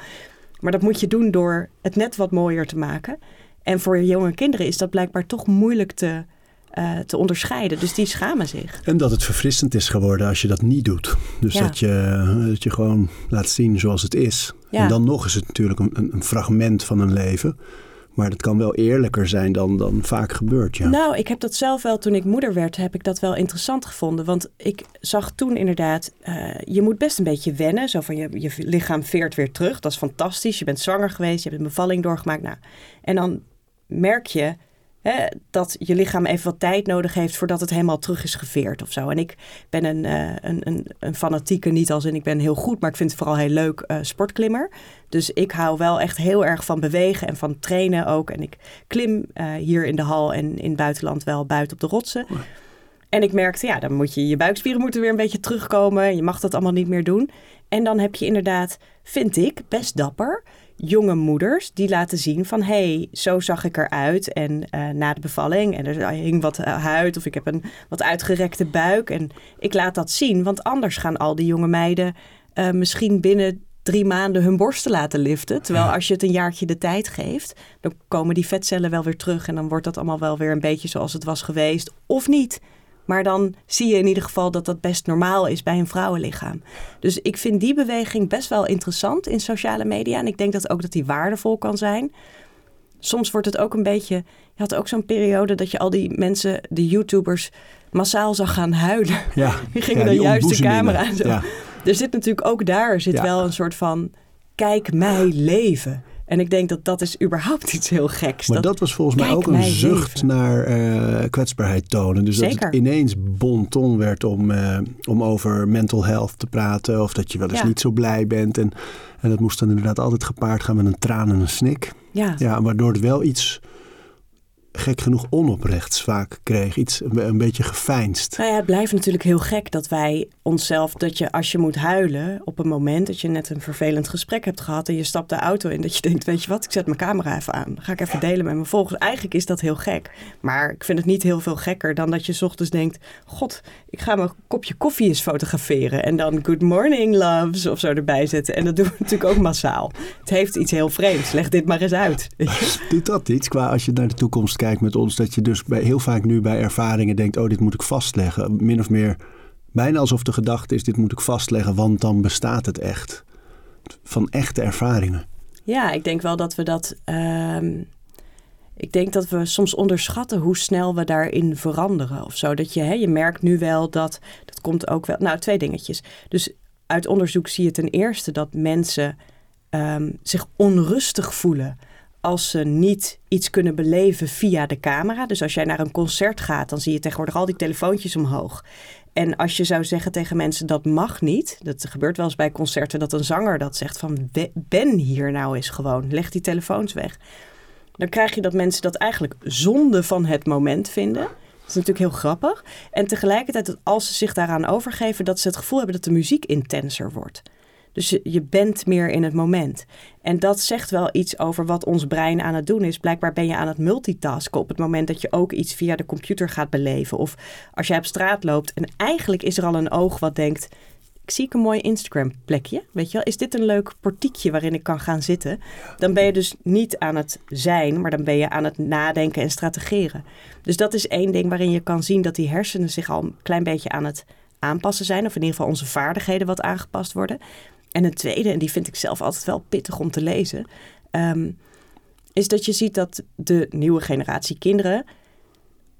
Maar dat moet je doen door het net wat mooier te maken. En voor jonge kinderen is dat blijkbaar toch moeilijk te eh, te onderscheiden. Dus die schamen zich. En dat het verfrissend is geworden als je dat niet doet. Dus Ja. dat, je, dat je gewoon laat zien zoals het is. Ja. En dan nog is het natuurlijk een, een- een fragment van een leven. Maar dat kan wel eerlijker zijn dan, dan vaak gebeurt. Ja. Nou, ik heb dat zelf wel toen ik moeder werd, heb ik dat wel interessant gevonden. Want ik zag toen inderdaad, eh, je moet best een beetje wennen. Zo van je, je lichaam veert weer terug. Dat is fantastisch. Je bent zwanger geweest, je hebt een bevalling doorgemaakt. Nou, en dan merk je hè, dat je lichaam even wat tijd nodig heeft voordat het helemaal terug is geveerd of zo. En ik ben een, eh, een, een, een fanatieke, niet als in ik ben heel goed, maar ik vind het vooral heel leuk eh, sportklimmer. Dus ik hou wel echt heel erg van bewegen en van trainen ook. En ik klim eh, hier in de hal en in het buitenland wel buiten op de rotsen. En ik merkte, ja, dan moet je je buikspieren moeten weer een beetje terugkomen. Je mag dat allemaal niet meer doen. En dan heb je inderdaad, vind ik, best dapper jonge moeders die laten zien van hé, hey, zo zag ik eruit en eh, na de bevalling en er hing wat eh, huid of ik heb een wat uitgerekte buik en ik laat dat zien, want anders gaan al die jonge meiden eh, misschien binnen drie maanden hun borsten laten liften. Terwijl als je het een jaartje de tijd geeft, dan komen die vetcellen wel weer terug en dan wordt dat allemaal wel weer een beetje zoals het was geweest of niet. Maar dan zie je in ieder geval dat dat best normaal is bij een vrouwenlichaam. Dus ik vind die beweging best wel interessant in sociale media. En ik denk dat ook dat die waardevol kan zijn. Soms wordt het ook een beetje. Je had ook zo'n periode dat je al die mensen, de YouTubers, massaal zag gaan huilen. Ja, Die gingen ja, dan die juist de camera zo. Ja. Er zit natuurlijk ook daar zit Ja. wel een soort van. Kijk mij leven. En ik denk dat dat is überhaupt iets heel geks. Maar dat was volgens mij ook een zucht leven. naar eh, kwetsbaarheid tonen. Dus dat het ineens bon ton werd om, eh, om over mental health te praten. Of dat je wel eens Ja. niet zo blij bent. En, en dat moest dan inderdaad altijd gepaard gaan met een traan en een snik. ja. Ja, waardoor het wel iets gek genoeg onoprechts vaak kreeg. Iets een, een beetje geveinsd. Nou ja, het blijft natuurlijk heel gek dat wij onszelf, dat je als je moet huilen op een moment dat je net een vervelend gesprek hebt gehad en je stapt de auto in, dat je denkt, weet je wat, ik zet mijn camera even aan. Dan ga ik even delen met mijn volgers. Eigenlijk is dat heel gek. Maar ik vind het niet heel veel gekker dan dat je 's ochtends denkt, god, ik ga mijn kopje koffie eens fotograferen en dan good morning loves of zo erbij zetten. En dat doen we natuurlijk ook massaal. Het heeft iets heel vreemds. Leg dit maar eens uit. Doet dat iets qua als je naar de toekomst kijkt met ons? Dat je dus bij, heel vaak nu bij ervaringen denkt, oh dit moet ik vastleggen. Min of meer bijna alsof de gedachte is, dit moet ik vastleggen, want dan bestaat het echt. Van echte ervaringen. Ja, ik denk wel dat we dat. ehm, ik denk dat we soms onderschatten hoe snel we daarin veranderen of zo. Dat je, hè, je merkt nu wel dat. Dat komt ook wel. Nou, twee dingetjes. Dus uit onderzoek zie je ten eerste dat mensen ehm, zich onrustig voelen als ze niet iets kunnen beleven via de camera. Dus als jij naar een concert gaat, dan zie je tegenwoordig al die telefoontjes omhoog. En als je zou zeggen tegen mensen dat mag niet, dat gebeurt wel eens bij concerten dat een zanger dat zegt van "We- ben hier nou eens gewoon, leg die telefoons weg. Dan krijg je dat mensen dat eigenlijk zonde van het moment vinden. Dat is natuurlijk heel grappig. En tegelijkertijd als ze zich daaraan overgeven, dat ze het gevoel hebben dat de muziek intenser wordt. Dus je, bent meer in het moment. En dat zegt wel iets over wat ons brein aan het doen is. Blijkbaar ben je aan het multitasken op het moment dat je ook iets via de computer gaat beleven. Of als jij op straat loopt en eigenlijk is er al een oog wat denkt... Ik zie ik een mooi Instagram plekje. Weet je wel, is dit een leuk portiekje waarin ik kan gaan zitten? Dan ben je dus niet aan het zijn, maar dan ben je aan het nadenken en strategeren. Dus dat is één ding waarin je kan zien dat die hersenen zich al een klein beetje aan het aanpassen zijn. Of in ieder geval onze vaardigheden wat aangepast worden. En een tweede, en die vind ik zelf altijd wel pittig om te lezen, ehm, is dat je ziet dat de nieuwe generatie kinderen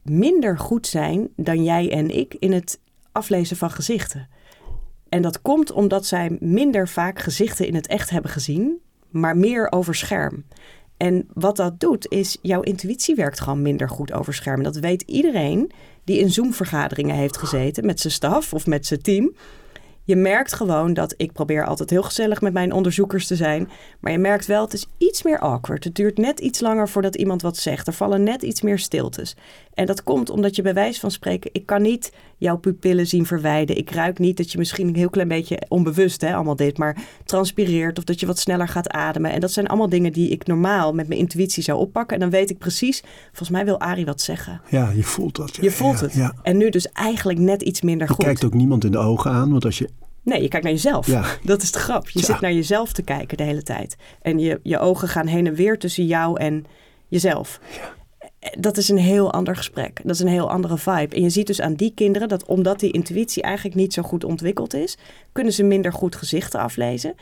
minder goed zijn dan jij en ik in het aflezen van gezichten. En dat komt omdat zij minder vaak gezichten in het echt hebben gezien, maar meer over scherm. En wat dat doet, is jouw intuïtie werkt gewoon minder goed over scherm. Dat weet iedereen die in Zoom-vergaderingen heeft gezeten met zijn staf of met zijn team. Je merkt gewoon dat ik probeer altijd heel gezellig met mijn onderzoekers te zijn. Maar je merkt wel, het is iets meer awkward. Het duurt net iets langer voordat iemand wat zegt. Er vallen net iets meer stiltes. En dat komt omdat je bij wijze van spreken, ik kan niet jouw pupillen zien verwijden. Ik ruik niet dat je misschien een heel klein beetje onbewust, hè, allemaal dit, maar transpireert of dat je wat sneller gaat ademen. En dat zijn allemaal dingen die ik normaal met mijn intuïtie zou oppakken. En dan weet ik precies, volgens mij wil Arie wat zeggen. Ja, je voelt dat. ja. Je voelt Ja, het. Ja. En nu dus eigenlijk net iets minder Je goed. kijkt ook niemand in de ogen aan, want als je... Nee, je kijkt naar jezelf. Ja. Dat is de grap. Je Ja. zit naar jezelf te kijken de hele tijd. En je, je ogen gaan heen en weer tussen jou en jezelf. Dat is een heel ander gesprek. Dat is een heel andere vibe. En je ziet dus aan die kinderen dat omdat die intuïtie eigenlijk niet zo goed ontwikkeld is, kunnen ze minder goed gezichten aflezen.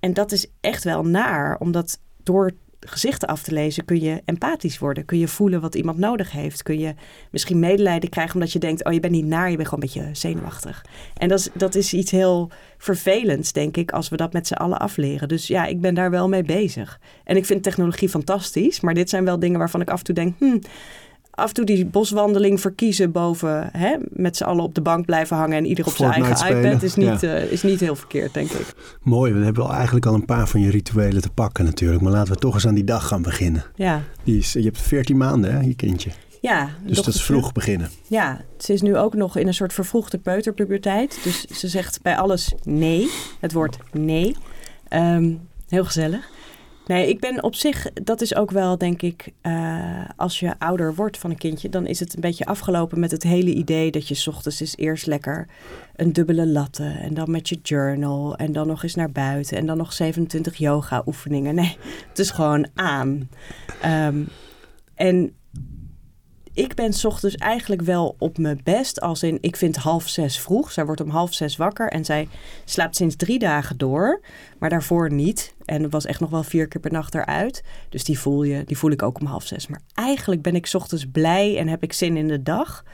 En dat is echt wel naar, omdat door gezichten af te lezen kun je empathisch worden. Kun je voelen wat iemand nodig heeft. Kun je misschien medelijden krijgen omdat je denkt... oh, je bent niet naar, je bent gewoon een beetje zenuwachtig. En dat is, dat is iets heel vervelends, denk ik, als we dat met z'n allen afleren. Dus ja, ik ben daar wel mee bezig. En ik vind technologie fantastisch, maar dit zijn wel dingen waarvan ik af en toe denk... Hmm, af en toe die boswandeling verkiezen boven hè, met z'n allen op de bank blijven hangen en ieder op zijn eigen iPad is niet, ja. uh, is niet heel verkeerd, denk ik. Mooi, we hebben eigenlijk al een paar van je rituelen te pakken natuurlijk. Maar laten we toch eens aan die dag gaan beginnen. Ja. Die is, je hebt 14 maanden, hè, je kindje. Ja. Dus dat is vroeg beginnen. Ja, ze is nu ook nog in een soort vervroegde peuterpuberteit. Dus ze zegt bij alles nee, het woord nee. Um, heel gezellig. Nee, ik ben op zich, dat is ook wel, denk ik, uh, als je ouder wordt van een kindje, dan is het een beetje afgelopen met het hele idee dat je ochtends is eerst lekker een dubbele latte en dan met je journal en dan nog eens naar buiten en dan nog 27 yoga oefeningen. Nee, het is gewoon aan. Um, en ik ben ochtends eigenlijk wel op mijn best. Als in, ik vind half zes vroeg. Zij wordt om half zes wakker en zij slaapt sinds drie dagen door. Maar daarvoor niet. En was echt nog wel vier keer per nacht eruit. Dus die voel, je, die voel ik ook om half zes. Maar eigenlijk ben ik ochtends blij en heb ik zin in de dag.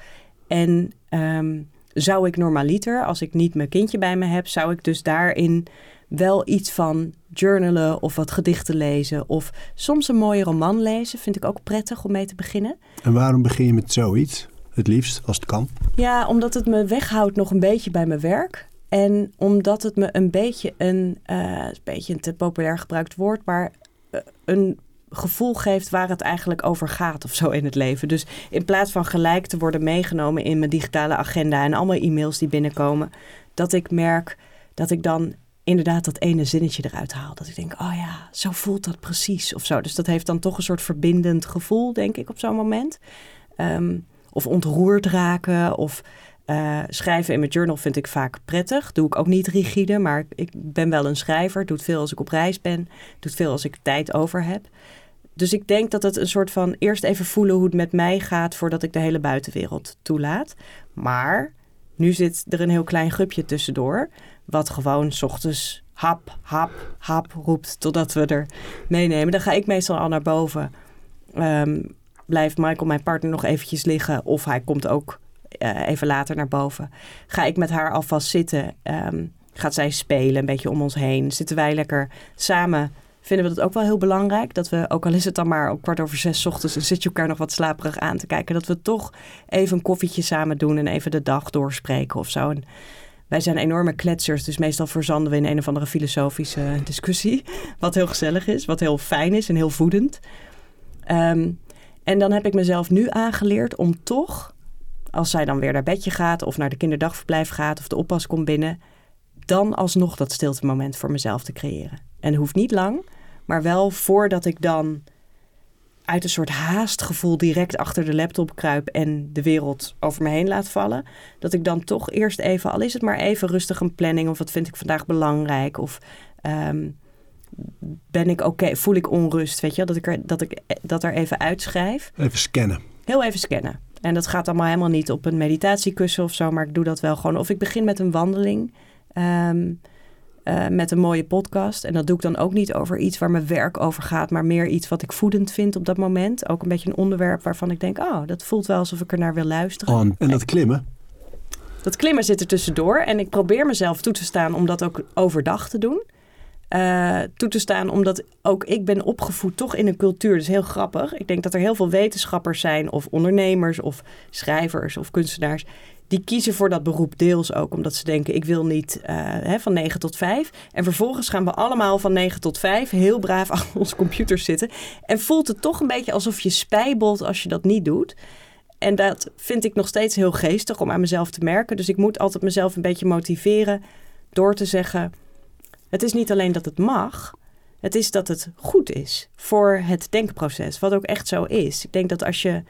En um, zou ik normaliter, als ik niet mijn kindje bij me heb, zou ik dus daarin wel iets van journalen of wat gedichten lezen. Of soms een mooie roman lezen. Vind ik ook prettig om mee te beginnen. En waarom begin je met zoiets? Het liefst, als het kan. Ja, omdat het me weghoudt nog een beetje bij mijn werk. En omdat het me een beetje een, uh, een beetje een te populair gebruikt woord, maar uh, een gevoel geeft waar het eigenlijk over gaat of zo in het leven. Dus in plaats van gelijk te worden meegenomen in mijn digitale agenda en allemaal e-mails die binnenkomen, dat ik merk dat ik dan inderdaad dat ene zinnetje eruit haal. Dat ik denk, oh ja, zo voelt dat precies of zo. Dus dat heeft dan toch een soort verbindend gevoel, denk ik, op zo'n moment. Um, of ontroerd raken of uh, schrijven in mijn journal vind ik vaak prettig. Doe ik ook niet rigide, maar ik ben wel een schrijver. Doe het veel als ik op reis ben. Doe het veel als ik tijd over heb. Dus ik denk dat het een soort van eerst even voelen hoe het met mij gaat voordat ik de hele buitenwereld toelaat. Maar nu zit er een heel klein grupje tussendoor, wat gewoon s ochtends hap, hap, hap roept totdat we er meenemen. Dan ga ik meestal al naar boven. Um, blijft Michael, mijn partner, nog eventjes liggen. Of hij komt ook uh, even later naar boven. Ga ik met haar alvast zitten. Um, gaat zij spelen een beetje om ons heen. Zitten wij lekker samen vinden we dat ook wel heel belangrijk. Dat we, ook al is het dan maar op kwart over zes ochtends... en zit je elkaar nog wat slaperig aan te kijken... dat we toch even een koffietje samen doen... en even de dag doorspreken of zo. En wij zijn enorme kletsers, dus meestal verzanden we in een of andere filosofische discussie. Wat heel gezellig is, wat heel fijn is en heel voedend. Um, en dan heb ik mezelf nu aangeleerd om toch, als zij dan weer naar bedje gaat... of naar de kinderdagverblijf gaat of de oppas komt binnen... dan alsnog dat stilte moment voor mezelf te creëren. En hoeft niet lang... Maar wel voordat ik dan uit een soort haastgevoel direct achter de laptop kruip en de wereld over me heen laat vallen. Dat ik dan toch eerst even, al is het maar even rustig een planning of wat vind ik vandaag belangrijk of um, ben ik oké, okay, voel ik onrust, weet je, dat ik, er, dat ik dat er even uitschrijf. Even scannen. Heel even scannen. En dat gaat allemaal helemaal niet op een meditatiekussen of zo, maar ik doe dat wel gewoon. Of ik begin met een wandeling. Um, uh, met een mooie podcast. En dat doe ik dan ook niet over iets waar mijn werk over gaat, maar meer iets wat ik voedend vind op dat moment. Ook een beetje een onderwerp waarvan ik denk, oh, dat voelt wel alsof ik er naar wil luisteren. Oh, en dat klimmen? Dat klimmen zit er tussendoor. En ik probeer mezelf toe te staan om dat ook overdag te doen. Uh, toe te staan, omdat ook ik ben opgevoed toch in een cultuur. Dat is heel grappig. Ik denk dat er heel veel wetenschappers zijn, of ondernemers, of schrijvers, of kunstenaars die kiezen voor dat beroep deels ook omdat ze denken: ik wil niet uh, hè, van 9 tot 5. En vervolgens gaan we allemaal van 9 tot 5 heel braaf achter onze computer zitten. En voelt het toch een beetje alsof je spijbelt als je dat niet doet. En dat vind ik nog steeds heel geestig om aan mezelf te merken. Dus ik moet altijd mezelf een beetje motiveren door te zeggen: het is niet alleen dat het mag. Het is dat het goed is voor het denkproces, wat ook echt zo is. Ik denk dat als je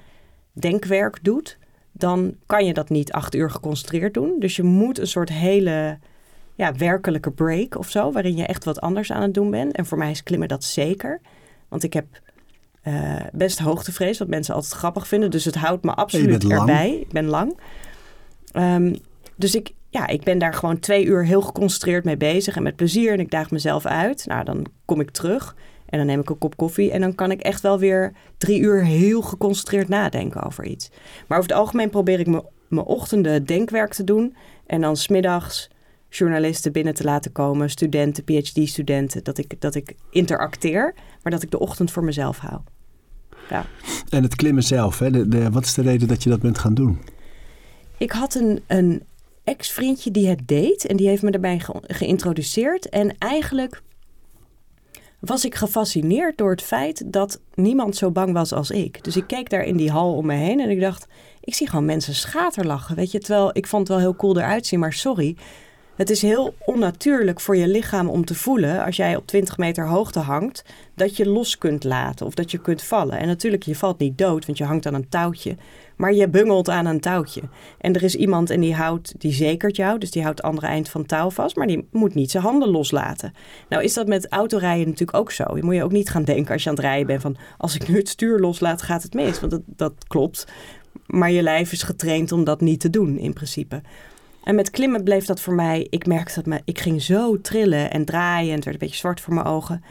denkwerk doet, dan kan je dat niet acht uur geconcentreerd doen. Dus je moet een soort hele ja, werkelijke break of zo, waarin je echt wat anders aan het doen bent. En voor mij is klimmen dat zeker. Want ik heb eh, best hoogtevrees, wat mensen altijd grappig vinden. Dus het houdt me absoluut lang. erbij. Ik ben lang. Ehm, dus ik, ja, ik ben daar gewoon twee uur heel geconcentreerd mee bezig en met plezier. En ik daag mezelf uit. Nou, dan kom ik terug en dan neem ik een kop koffie. En dan kan ik echt wel weer drie uur heel geconcentreerd nadenken over iets. Maar over het algemeen probeer ik mijn ochtenden denkwerk te doen. En dan smiddags journalisten binnen te laten komen, studenten, PhD-studenten. Dat ik, dat ik interacteer, maar dat ik de ochtend voor mezelf hou. En het klimmen zelf, hè? De, de- wat is de reden dat je dat bent gaan doen? Ik had een, een ex-vriendje die het deed en die heeft me daarbij ge- geïntroduceerd. En eigenlijk was ik gefascineerd door het feit dat niemand zo bang was als ik. Dus ik keek daar in die hal om me heen en ik dacht, ik zie gewoon mensen schaterlachen. Weet je, terwijl ik vond het wel heel cool eruit zien, maar sorry. Het is heel onnatuurlijk voor je lichaam om te voelen, als jij op 20 meter hoogte hangt, dat je los kunt laten of dat je kunt vallen. En natuurlijk, je valt niet dood, want je hangt aan een touwtje. Maar je bungelt aan een touwtje. En er is iemand en die houdt, die zekert jou, dus die houdt het andere eind van touw vast, maar die moet niet zijn handen loslaten. Nou is dat met autorijden natuurlijk ook zo. Je moet je ook niet gaan denken als je aan het rijden bent van, als ik nu het stuur loslaat, gaat het mis. Want dat, dat klopt. Maar je lijf is getraind om dat niet te doen, in principe. En met klimmen bleef dat voor mij, ik merkte dat me, ik ging zo trillen en draaien en het werd een beetje zwart voor mijn ogen.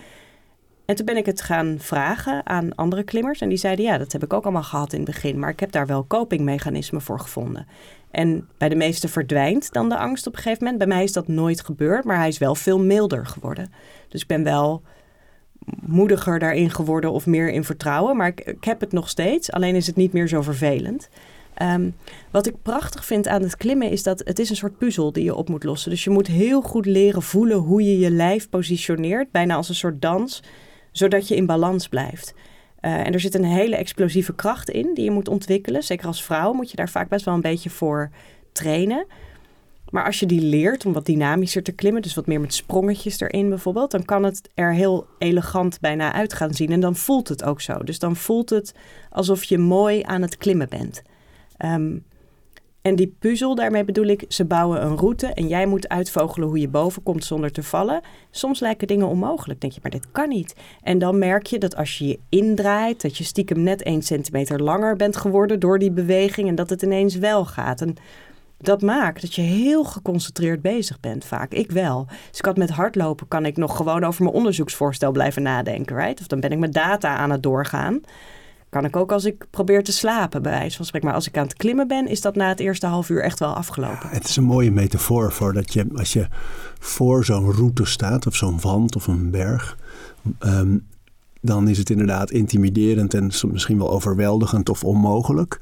En toen ben ik het gaan vragen aan andere klimmers. En die zeiden, ja, dat heb ik ook allemaal gehad in het begin. Maar ik heb daar wel copingmechanismen voor gevonden. En bij de meesten verdwijnt dan de angst op een gegeven moment. Bij mij is dat nooit gebeurd, maar hij is wel veel milder geworden. Dus ik ben wel moediger daarin geworden of meer in vertrouwen. Maar ik, heb het nog steeds, alleen is het niet meer zo vervelend. Ehm, wat ik prachtig vind aan het klimmen is dat het is een soort puzzel die je op moet lossen. Dus je moet heel goed leren voelen hoe je je lijf positioneert, bijna als een soort dans, zodat je in balans blijft. Eh, en er zit een hele explosieve kracht in die je moet ontwikkelen. Zeker als vrouw moet je daar vaak best wel een beetje voor trainen. Maar als je die leert om wat dynamischer te klimmen, dus wat meer met sprongetjes erin bijvoorbeeld, dan kan het er heel elegant bijna uit gaan zien. En dan voelt het ook zo. Dus dan voelt het alsof je mooi aan het klimmen bent. Ehm, en die puzzel, daarmee bedoel ik, ze bouwen een route en jij moet uitvogelen hoe je boven komt zonder te vallen. Soms lijken dingen onmogelijk. Denk je, maar dit kan niet. En dan merk je dat als je je indraait, dat je stiekem net 1 centimeter langer bent geworden door die beweging en dat het ineens wel gaat. En dat maakt dat je heel geconcentreerd bezig bent, vaak. Ik wel. Dus ik had met hardlopen kan ik nog gewoon over mijn onderzoeksvoorstel blijven nadenken, right? Of dan ben ik met data aan het doorgaan. Kan ik ook als ik probeer te slapen, bij wijze van spreken. Maar als ik aan het klimmen ben, is dat na het eerste half uur echt wel afgelopen. Het is een mooie metafoor voor dat je, als je voor zo'n route staat, of zo'n wand of een berg, ehm, dan is het inderdaad intimiderend en misschien wel overweldigend of onmogelijk.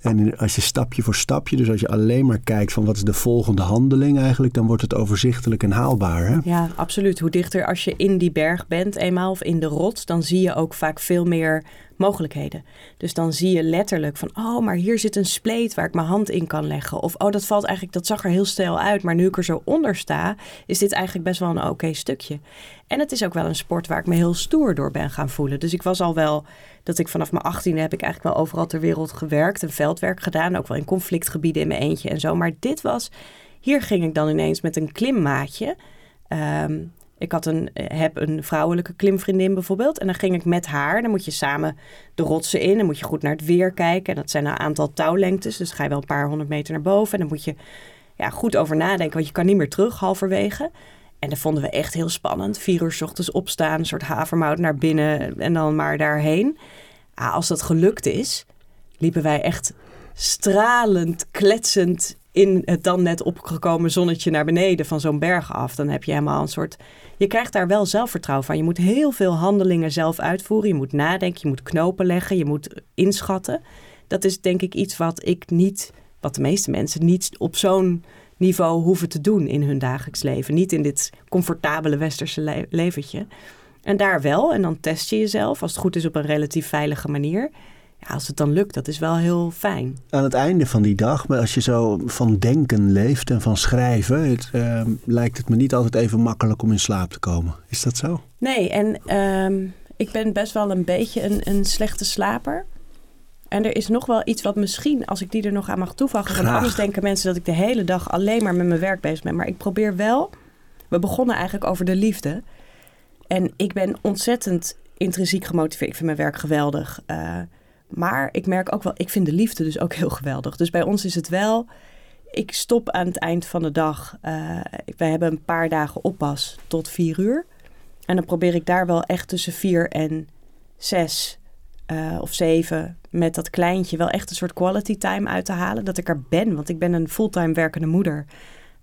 En als je stapje voor stapje, dus als je alleen maar kijkt van wat is de volgende handeling eigenlijk, dan wordt het overzichtelijk en haalbaar. Hè? Ja, absoluut. Hoe dichter als je in die berg bent eenmaal of in de rots, dan zie je ook vaak veel meer mogelijkheden. Dus dan zie je letterlijk van, oh, maar hier zit een spleet waar ik mijn hand in kan leggen. Of, oh, dat valt eigenlijk, dat zag er heel stijl uit, maar nu ik er zo onder sta, is dit eigenlijk best wel een oké stukje. En het is ook wel een sport waar ik me heel stoer door ben gaan voelen. Dus ik was al wel, dat ik vanaf mijn achttiende heb ik eigenlijk wel overal ter wereld gewerkt en veldwerk gedaan. Ook wel in conflictgebieden in mijn eentje en zo. Maar dit was, hier ging ik dan ineens met een klimmaatje. Ehm, ik had een, heb een vrouwelijke klimvriendin bijvoorbeeld. En dan ging ik met haar. Dan moet je samen de rotsen in. Dan moet je goed naar het weer kijken. En dat zijn een aantal touwlengtes. Dus ga je wel een paar honderd meter naar boven. En dan moet je ja, goed over nadenken. Want je kan niet meer terug halverwege. En dat vonden we echt heel spannend. Vier uur s ochtends opstaan. Een soort havermout naar binnen. En dan maar daarheen. Ja, als dat gelukt is, liepen wij echt stralend, kletsend in het dan net opgekomen zonnetje naar beneden van zo'n berg af. Dan heb je helemaal een soort. Je krijgt daar wel zelfvertrouwen van. Je moet heel veel handelingen zelf uitvoeren. Je moet nadenken, je moet knopen leggen, je moet inschatten. Dat is denk ik iets wat ik niet, wat de meeste mensen niet op zo'n niveau hoeven te doen in hun dagelijks leven. Niet in dit comfortabele westerse le- leventje. En daar wel. En dan test je jezelf, als het goed is, op een relatief veilige manier. Ja, als het dan lukt, dat is wel heel fijn. Aan het einde van die dag, maar als je zo van denken leeft en van schrijven, het, ehm, lijkt het me niet altijd even makkelijk om in slaap te komen. Is dat zo? Nee, en ehm, ik ben best wel een beetje een, een slechte slaper. En er is nog wel iets wat misschien, als ik die er nog aan mag toevoegen. Want anders denken mensen dat ik de hele dag alleen maar met mijn werk bezig ben. Maar ik probeer wel. We begonnen eigenlijk over de liefde. En ik ben ontzettend intrinsiek gemotiveerd. Ik vind mijn werk geweldig. Uh, maar ik merk ook wel, ik vind de liefde dus ook heel geweldig. Dus bij ons is het wel, ik stop aan het eind van de dag. Uh, wij hebben een paar dagen oppas tot vier uur. En dan probeer ik daar wel echt tussen vier en zes uh, of zeven met dat kleintje wel echt een soort quality time uit te halen. Dat ik er ben, want ik ben een fulltime werkende moeder.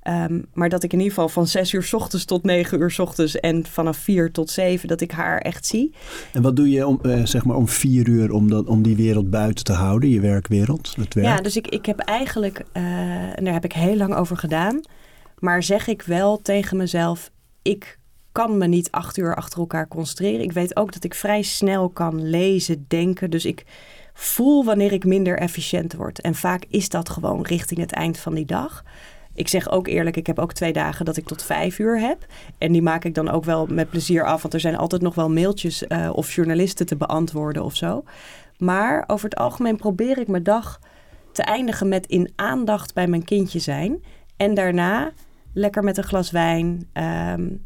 Um, maar dat ik in ieder geval van zes uur s ochtends tot negen uur s ochtends en vanaf vier tot zeven dat ik haar echt zie. En wat doe je om, uh, zeg maar om vier uur om, dat, om die wereld buiten te houden, je werkwereld? Het werk? Ja, dus ik, ik heb eigenlijk, uh, en daar heb ik heel lang over gedaan, maar zeg ik wel tegen mezelf, ik kan me niet acht uur achter elkaar concentreren. Ik weet ook dat ik vrij snel kan lezen, denken. Dus ik voel wanneer ik minder efficiënt word. En vaak is dat gewoon richting het eind van die dag. Ik zeg ook eerlijk, ik heb ook twee dagen dat ik tot vijf uur heb. En die maak ik dan ook wel met plezier af. Want er zijn altijd nog wel mailtjes uh, of journalisten te beantwoorden of zo. Maar over het algemeen probeer ik mijn dag te eindigen met in aandacht bij mijn kindje zijn. En daarna lekker met een glas wijn, um,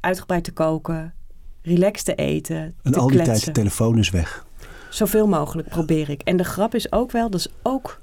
uitgebreid te koken, relaxed te eten. En te al die tijd de telefoon is weg. Zoveel mogelijk probeer ik. En de grap is ook wel, dat is ook.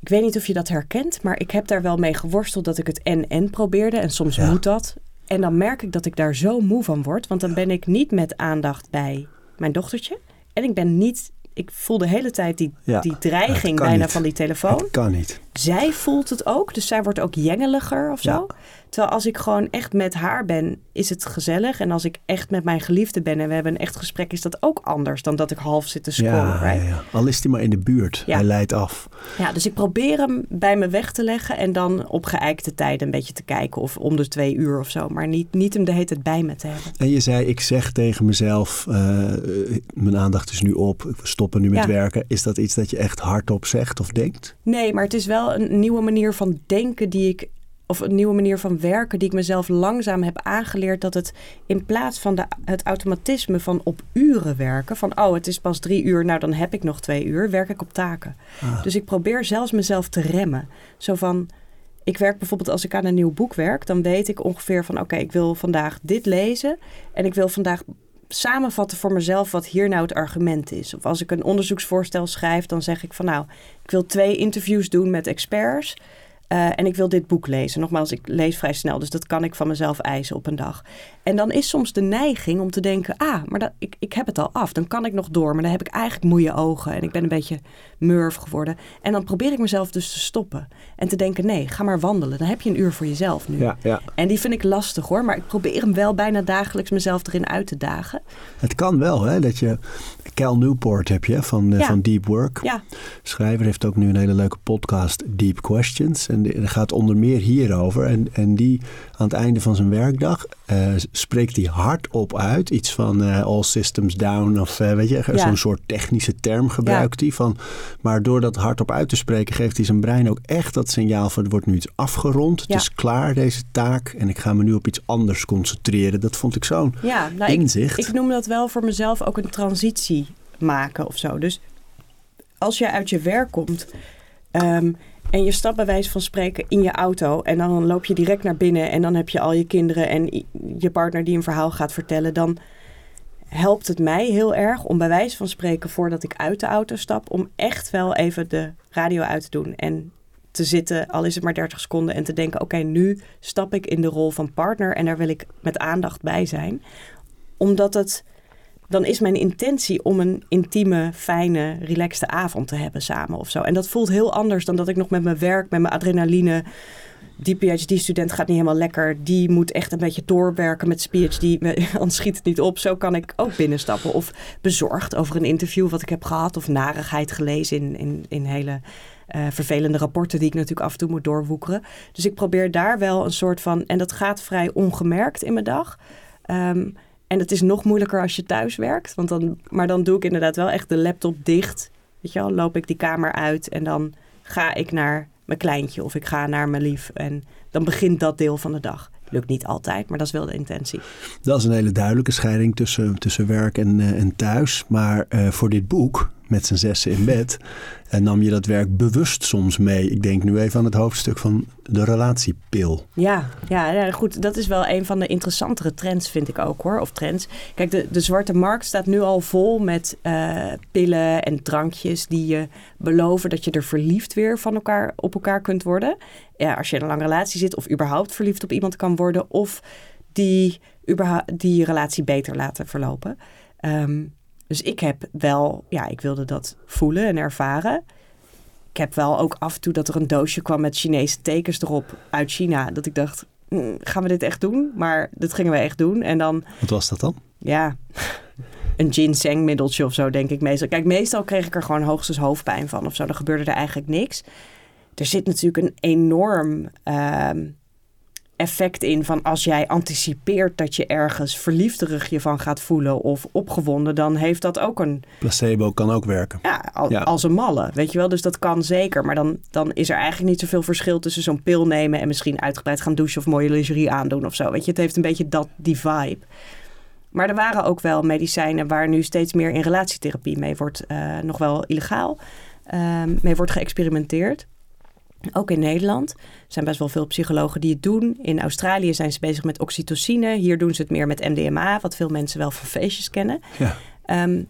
Ik weet niet of je dat herkent, maar ik heb daar wel mee geworsteld dat ik het en-en probeerde. En soms Ja. moet dat. En dan merk ik dat ik daar zo moe van word. Want dan ben ik niet met aandacht bij mijn dochtertje. En ik ben niet. Ik voel de hele tijd die, Ja, die dreiging bijna niet. van die telefoon. Het kan niet. Zij voelt het ook, dus zij wordt ook jengeliger of zo. Ja. Terwijl als ik gewoon echt met haar ben, is het gezellig. En als ik echt met mijn geliefde ben en we hebben een echt gesprek, is dat ook anders dan dat ik half zit te scrollen. Ja, right? ja. Al is hij maar in de buurt. Hij leidt af. Ja, dus ik probeer hem bij me weg te leggen en dan op geëikte tijden een beetje te kijken of om de twee uur of zo. Maar niet, niet hem de hele tijd bij me te hebben. En je zei, ik zeg tegen mezelf, eh, mijn aandacht is nu op, we stoppen nu met werken. Is dat iets dat je echt hardop zegt of denkt? Nee, maar het is wel een nieuwe manier van denken die ik. Of een nieuwe manier van werken die ik mezelf langzaam heb aangeleerd. Dat het in plaats van de, het automatisme van op uren werken. Van oh, het is pas drie uur, nou dan heb ik nog twee uur. Werk ik op taken. Ah. Dus ik probeer zelfs mezelf te remmen. Zo van. Ik werk bijvoorbeeld als ik aan een nieuw boek werk. Dan weet ik ongeveer van oké, ik wil vandaag dit lezen. En ik wil vandaag samenvatten voor mezelf wat hier nou het argument is. Of als ik een onderzoeksvoorstel schrijf, dan zeg ik van nou, ik wil twee interviews doen met experts. eh, en ik wil dit boek lezen. Nogmaals, ik lees vrij snel, dus dat kan ik van mezelf eisen op een dag. En dan is soms de neiging om te denken: ah, maar dat, ik, ik heb het al af. Dan kan ik nog door, maar dan heb ik eigenlijk moeie ogen en ik ben een beetje murf geworden. En dan probeer ik mezelf dus te stoppen en te denken: nee, ga maar wandelen. Dan heb je een uur voor jezelf nu. Ja, ja. En die vind ik lastig hoor, maar ik probeer hem wel bijna dagelijks mezelf erin uit te dagen. Het kan wel, hè, dat je... Cal Newport heb je van, eh, Ja. van Deep Work. Ja, Schrijver heeft ook nu een hele leuke podcast, Deep Questions. En dat gaat onder meer hierover. En, en die aan het einde van zijn werkdag eh, spreekt hij hardop uit. Iets van eh, all systems down of eh, weet je, Ja. zo'n soort technische term gebruikt hij. Van, maar door dat hardop uit te spreken geeft hij zijn brein ook echt dat signaal van er wordt nu iets afgerond. Het is klaar deze taak en ik ga me nu op iets anders concentreren. Dat vond ik zo'n ja nou, ik, inzicht. ik noem dat wel voor mezelf ook een transitie maken of zo. Dus als je uit je werk komt ehm, en je stapt bij wijze van spreken in je auto en dan loop je direct naar binnen en dan heb je al je kinderen en je partner die een verhaal gaat vertellen, dan helpt het mij heel erg om bij wijze van spreken voordat ik uit de auto stap, om echt wel even de radio uit te doen en te zitten, al is het maar 30 seconden, en te denken: oké, nu stap ik in de rol van partner en daar wil ik met aandacht bij zijn. Omdat het, dan is mijn intentie om een intieme, fijne, relaxte avond te hebben samen of zo. En dat voelt heel anders dan dat ik nog met mijn werk, met mijn adrenaline. Die PhD-student gaat niet helemaal lekker. Die moet echt een beetje doorwerken met zijn PhD. Anders schiet het niet op. Zo kan ik ook binnenstappen. Of bezorgd over een interview wat ik heb gehad. Of narigheid gelezen in, in, in hele eh, vervelende rapporten die ik natuurlijk af en toe moet doorwoekeren. Dus ik probeer daar wel een soort van... En dat gaat vrij ongemerkt in mijn dag. Ehm, en het is nog moeilijker als je thuis werkt. Want dan, maar dan doe ik inderdaad wel echt de laptop dicht. Weet je wel, loop ik die kamer uit en dan ga ik naar mijn kleintje of ik ga naar mijn lief. En dan begint dat deel van de dag. Lukt niet altijd, maar dat is wel de intentie. Dat is een hele duidelijke scheiding tussen, tussen werk en, eh, en thuis. Maar eh, voor dit boek met z'n zessen in bed. En nam je dat werk bewust soms mee. Ik denk nu even aan het hoofdstuk van de relatiepil. Ja, ja, ja, goed. Dat is wel een van de interessantere trends, vind ik ook hoor. Of trends. Kijk, de, de zwarte markt staat nu al vol met uh, pillen en drankjes die je beloven dat je er verliefd weer van elkaar op elkaar kunt worden. Ja, als je in een lange relatie zit of überhaupt verliefd op iemand kan worden. Of die, die relatie beter laten verlopen. Um, dus ik heb wel, ja, ik wilde dat voelen en ervaren. Ik heb wel ook af en toe dat er een doosje kwam met Chinese tekens erop uit China. Dat ik dacht, hm, gaan we dit echt doen? Maar dat gingen we echt doen. En dan... Wat was dat dan? Ja, een ginsengmiddeltje of zo, denk ik meestal. Kijk, meestal kreeg ik er gewoon hoogstens hoofdpijn van of zo. Dan gebeurde er eigenlijk niks. Er zit natuurlijk een enorm... Uh, effect in van als jij anticipeert dat je ergens verliefderig je van gaat voelen of opgewonden, dan heeft dat ook een. Placebo kan ook werken. Ja, als een malle, weet je wel. Dus dat kan zeker. Maar dan, dan is er eigenlijk niet zoveel verschil tussen zo'n pil nemen en misschien uitgebreid gaan douchen of mooie lingerie aandoen of zo. Weet je, het heeft een beetje dat, die vibe. Maar er waren ook wel medicijnen waar nu steeds meer in relatietherapie mee wordt, uh, nog wel illegaal, uh, mee wordt geëxperimenteerd. Ook in Nederland. Er zijn best wel veel psychologen die het doen. In Australië zijn ze bezig met oxytocine. Hier doen ze het meer met MDMA, wat veel mensen wel van feestjes kennen. Ja. Um,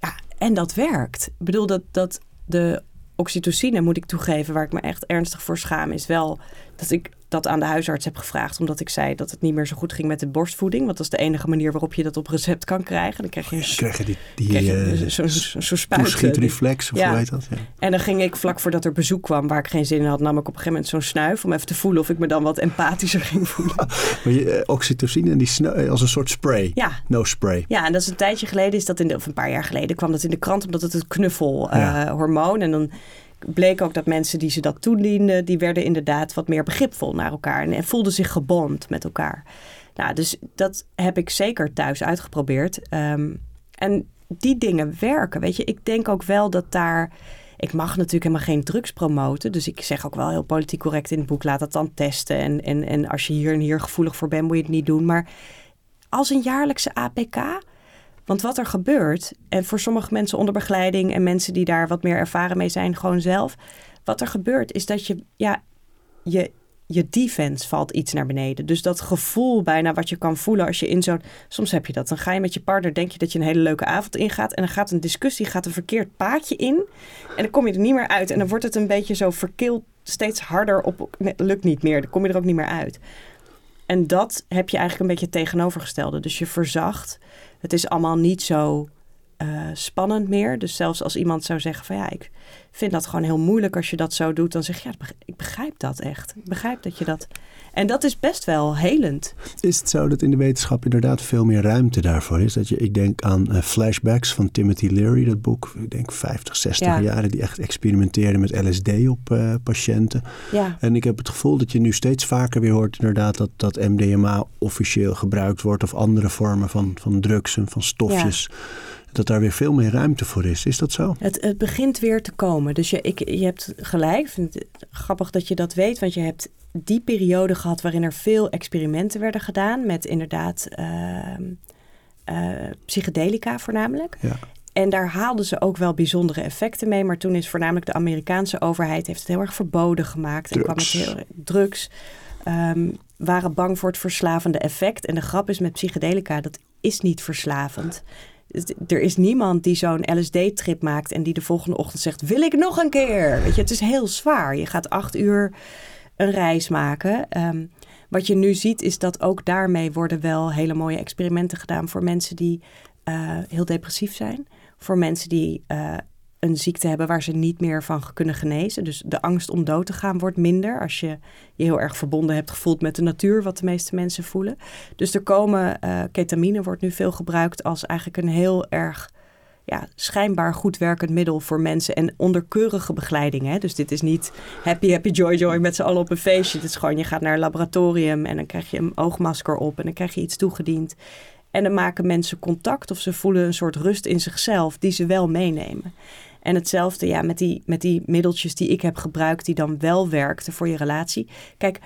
ja, en dat werkt. Ik bedoel dat, dat de oxytocine, moet ik toegeven, waar ik me echt ernstig voor schaam, is wel dat ik dat aan de huisarts heb gevraagd. Omdat ik zei dat het niet meer zo goed ging met de borstvoeding. Want dat is de enige manier waarop je dat op recept kan krijgen. Dan krijg je, een, krijg je die, die uh, zo'n zo, zo spuit. Schietreflex, of ja. hoe heet dat? Ja. En dan ging ik vlak voordat er bezoek kwam, waar ik geen zin in had, nam ik op een gegeven moment zo'n snuif. Om even te voelen of ik me dan wat empathischer ging voelen. maar je, uh, oxytocine en die snuif, als een soort spray. Ja. No spray. Ja, en dat is een tijdje geleden, is dat in de, of een paar jaar geleden, kwam dat in de krant. Omdat het het knuffelhormoon. Uh, En dan bleek ook dat mensen die ze dat toedienden, die werden inderdaad wat meer begripvol naar elkaar en, voelden zich gebond met elkaar. Nou, dus dat heb ik zeker thuis uitgeprobeerd. Um, en die dingen werken, weet je. Ik denk ook wel dat daar... Ik mag natuurlijk helemaal geen drugs promoten. Dus ik zeg ook wel heel politiek correct in het boek... laat dat dan testen. En, en, en als je hier en hier gevoelig voor bent, moet je het niet doen. Maar als een jaarlijkse APK want wat er gebeurt, en voor sommige mensen onder begeleiding en mensen die daar wat meer ervaren mee zijn, gewoon zelf. Wat er gebeurt is dat je, ja, je, je defense valt iets naar beneden. Dus dat gevoel bijna wat je kan voelen als je in zo'n... Soms heb je dat. Dan ga je met je partner, denk je dat je een hele leuke avond ingaat. En dan gaat een discussie, gaat een verkeerd paadje in. En dan kom je er niet meer uit. En dan wordt het een beetje zo verkeeld, steeds harder op... lukt niet meer, dan kom je er ook niet meer uit. En dat heb je eigenlijk een beetje tegenovergestelde. Dus je verzacht het is allemaal niet zo uh, spannend meer. Dus zelfs als iemand zou zeggen van ja, ik vind dat gewoon heel moeilijk als je dat zo doet, dan zeg je ja, ik begrijp dat echt. Ik begrijp dat je dat. En dat is best wel helend. Is het zo dat in de wetenschap inderdaad veel meer ruimte daarvoor is? Dat je, ik denk aan uh, flashbacks van Timothy Leary, dat boek, ik denk 50, 60 ja. jaren, die echt experimenteerde met LSD op uh, patiënten. Ja. En ik heb het gevoel dat je nu steeds vaker weer hoort inderdaad dat, dat MDMA officieel gebruikt wordt of andere vormen van, van drugs en van stofjes. Ja dat daar weer veel meer ruimte voor is. Is dat zo? Het, het begint weer te komen. Dus je, ik, je hebt gelijk. Ik vind het grappig dat je dat weet, want je hebt die periode gehad waarin er veel experimenten werden gedaan met inderdaad uh, uh, psychedelica voornamelijk. Ja. En daar haalden ze ook wel bijzondere effecten mee. Maar toen is voornamelijk de Amerikaanse overheid heeft het heel erg verboden gemaakt. Drugs. En kwam het heel, drugs. Um, waren bang voor het verslavende effect. En de grap is met psychedelica, dat is niet verslavend er is niemand die zo'n LSD-trip maakt en die de volgende ochtend zegt: Wil ik nog een keer? Weet je, het is heel zwaar. Je gaat acht uur een reis maken. Um, wat je nu ziet, is dat ook daarmee worden wel hele mooie experimenten gedaan voor mensen die uh, heel depressief zijn. Voor mensen die uh, een ziekte hebben waar ze niet meer van kunnen genezen. Dus de angst om dood te gaan wordt minder als je je heel erg verbonden hebt gevoeld met de natuur, wat de meeste mensen voelen. Dus er komen, uh, ketamine wordt nu veel gebruikt als eigenlijk een heel erg ja, schijnbaar goed werkend middel voor mensen en onderkeurige begeleiding. Hè? Dus dit is niet happy, happy, joy, joy met z'n allen op een feestje. Het is gewoon, je gaat naar een laboratorium en dan krijg je een oogmasker op en dan krijg je iets toegediend. En dan maken mensen contact of ze voelen een soort rust in zichzelf die ze wel meenemen. En hetzelfde ja, met, die, met die middeltjes die ik heb gebruikt, die dan wel werkten voor je relatie. Kijk,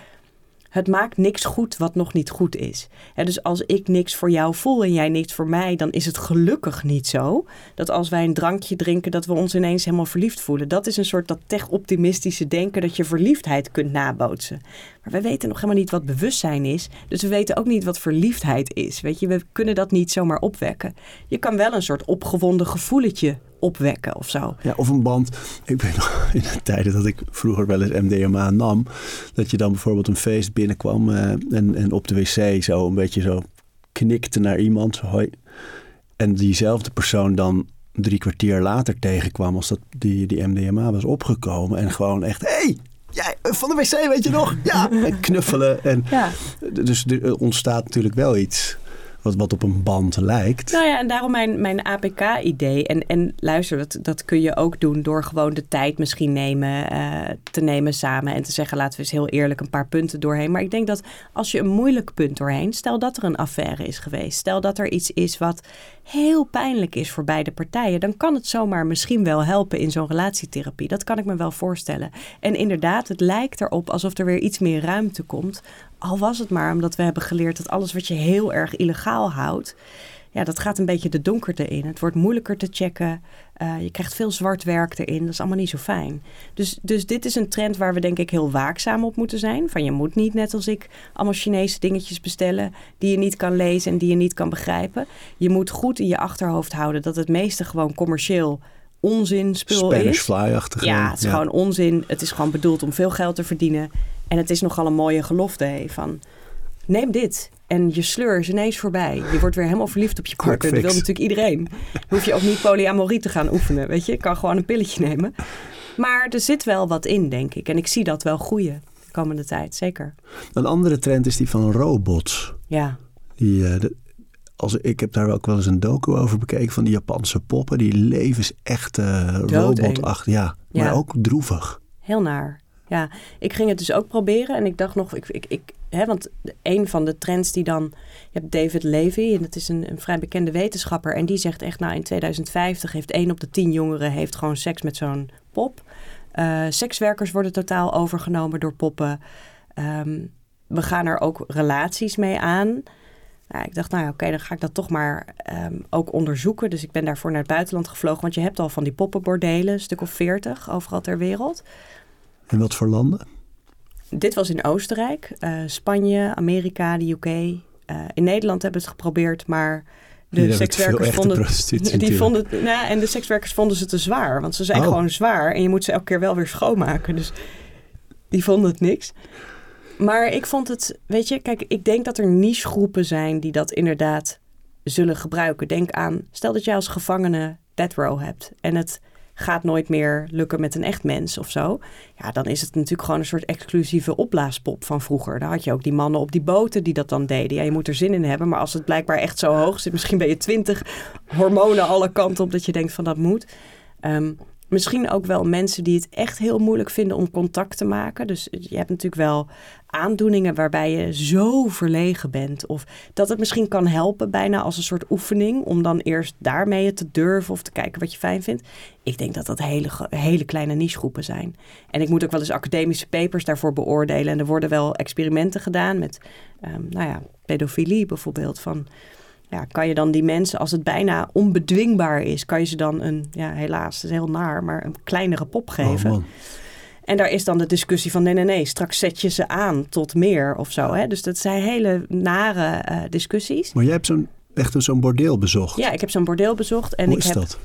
het maakt niks goed wat nog niet goed is. dus als ik niks voor jou voel en jij niks voor mij, dan is het gelukkig niet zo dat als wij een drankje drinken, dat we ons ineens helemaal verliefd voelen. Dat is een soort dat tech-optimistische denken dat je verliefdheid kunt nabootsen. Maar we weten nog helemaal niet wat bewustzijn is. Dus we weten ook niet wat verliefdheid is. Weet je, we kunnen dat niet zomaar opwekken. Je kan wel een soort opgewonden gevoeletje opwekken of zo. Ja, of een band. Ik weet nog in de tijden dat ik vroeger wel eens MDMA nam, dat je dan bijvoorbeeld een feest binnenkwam uh, en, en op de wc zo een beetje zo knikte naar iemand. Hoi. En diezelfde persoon dan drie kwartier later tegenkwam als dat die, die MDMA was opgekomen. En gewoon echt, hey, jij van de wc weet je nog? Ja, en knuffelen. En, ja. Dus er ontstaat natuurlijk wel iets wat, wat op een band lijkt. Nou ja, en daarom mijn, mijn APK-idee. En, en luister, dat, dat kun je ook doen door gewoon de tijd misschien nemen, uh, te nemen samen. En te zeggen, laten we eens heel eerlijk een paar punten doorheen. Maar ik denk dat als je een moeilijk punt doorheen, stel dat er een affaire is geweest. Stel dat er iets is wat heel pijnlijk is voor beide partijen. Dan kan het zomaar misschien wel helpen in zo'n relatietherapie. Dat kan ik me wel voorstellen. En inderdaad, het lijkt erop alsof er weer iets meer ruimte komt al was het maar omdat we hebben geleerd dat alles wat je heel erg illegaal houdt, ja, dat gaat een beetje de donkerte in. Het wordt moeilijker te checken. Uh, je krijgt veel zwart werk erin. Dat is allemaal niet zo fijn. Dus, dus dit is een trend waar we denk ik heel waakzaam op moeten zijn. Van je moet niet net als ik allemaal Chinese dingetjes bestellen die je niet kan lezen en die je niet kan begrijpen. Je moet goed in je achterhoofd houden dat het meeste gewoon commercieel onzin spul Spanish is. fly-achtig. Ja, het is gewoon onzin. Het is gewoon bedoeld om veel geld te verdienen. En het is nogal een mooie gelofte van neem dit en je sleur is ineens voorbij. Je wordt weer helemaal verliefd op je partner. Dat wil natuurlijk iedereen. Dan hoef je ook niet polyamorie te gaan oefenen, weet je. Je kan gewoon een pilletje nemen. Maar er zit wel wat in, denk ik. En ik zie dat wel groeien de komende tijd, zeker. Een andere trend is die van robots. Ja. Die, uh, als, ik heb daar ook wel eens een docu over bekeken van die Japanse poppen. Die levensechte uh, robotachtig. Ja, maar ja. ook droevig. Heel naar. Ja, ik ging het dus ook proberen en ik dacht nog, ik, ik, hè, want een van de trends die dan, je hebt David Levy en dat is een, een vrij bekende wetenschapper en die zegt echt, nou in 2050 heeft één op de tien jongeren heeft gewoon seks met zo'n pop. Uh, sekswerkers worden totaal overgenomen door poppen. Ehm, we gaan er ook relaties mee aan. Ik dacht, nou oké, dan ga ik dat toch maar ehm, ook onderzoeken. Dus ik ben daarvoor naar het buitenland gevlogen. Want je hebt al van die poppenbordelen, een stuk of veertig, overal ter wereld. En wat voor landen? Dit was in Oostenrijk, uh, Spanje, Amerika, de UK. Uh, eh, in Nederland hebben we het geprobeerd, maar de sekswerkers vonden die vonden nou, en de sekswerkers vonden ze te zwaar, want ze zijn oh. gewoon zwaar en je moet ze elke keer wel weer schoonmaken. Dus die vonden het niks. Maar ik vond het, weet je, kijk, ik denk dat er niche groepen zijn die dat inderdaad zullen gebruiken. Denk aan, stel dat jij als gevangene death row hebt en het gaat nooit meer lukken met een echt mens of zo. Ja, dan is het natuurlijk gewoon een soort exclusieve opblaaspop van vroeger. Daar had je ook die mannen op die boten die dat dan deden. Ja, je moet er zin in hebben, maar als het blijkbaar echt zo hoog zit, misschien ben je twintig hormonen alle kanten op dat je denkt van dat moet. Um, Misschien ook wel mensen die het echt heel moeilijk vinden om contact te maken. Dus je hebt natuurlijk wel aandoeningen waarbij je zo verlegen bent. Of dat het misschien kan helpen, bijna als een soort oefening. Om dan eerst daarmee te durven of te kijken wat je fijn vindt. Ik denk dat dat hele, hele kleine nichegroepen zijn. En ik moet ook wel eens academische papers daarvoor beoordelen. En er worden wel experimenten gedaan met, um, nou ja, pedofilie bijvoorbeeld. Van ja, kan je dan die mensen, als het bijna onbedwingbaar is, kan je ze dan een, ja, helaas, het is heel naar, maar een kleinere pop oh, geven. en daar is dan de discussie van nee, nee, nee, straks zet je ze aan tot meer of zo. Hè? Dus dat zijn hele nare uh, discussies. Maar jij hebt zo'n echt zo'n bordeel bezocht. Ja, ik heb zo'n bordeel bezocht. En Hoe ik is heb, dat?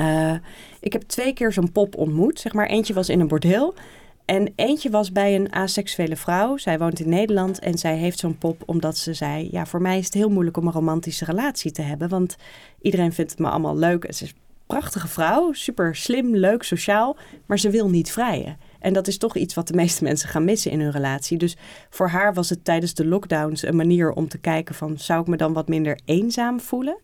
Uh, ik heb twee keer zo'n pop ontmoet. Zeg maar, eentje was in een bordeel. En eentje was bij een asexuele vrouw. Zij woont in Nederland en zij heeft zo'n pop omdat ze zei: Ja, voor mij is het heel moeilijk om een romantische relatie te hebben. Want iedereen vindt het me allemaal leuk. Ze is een prachtige vrouw, super slim, leuk, sociaal. Maar ze wil niet vrijen. En dat is toch iets wat de meeste mensen gaan missen in hun relatie. Dus voor haar was het tijdens de lockdowns een manier om te kijken: van, Zou ik me dan wat minder eenzaam voelen?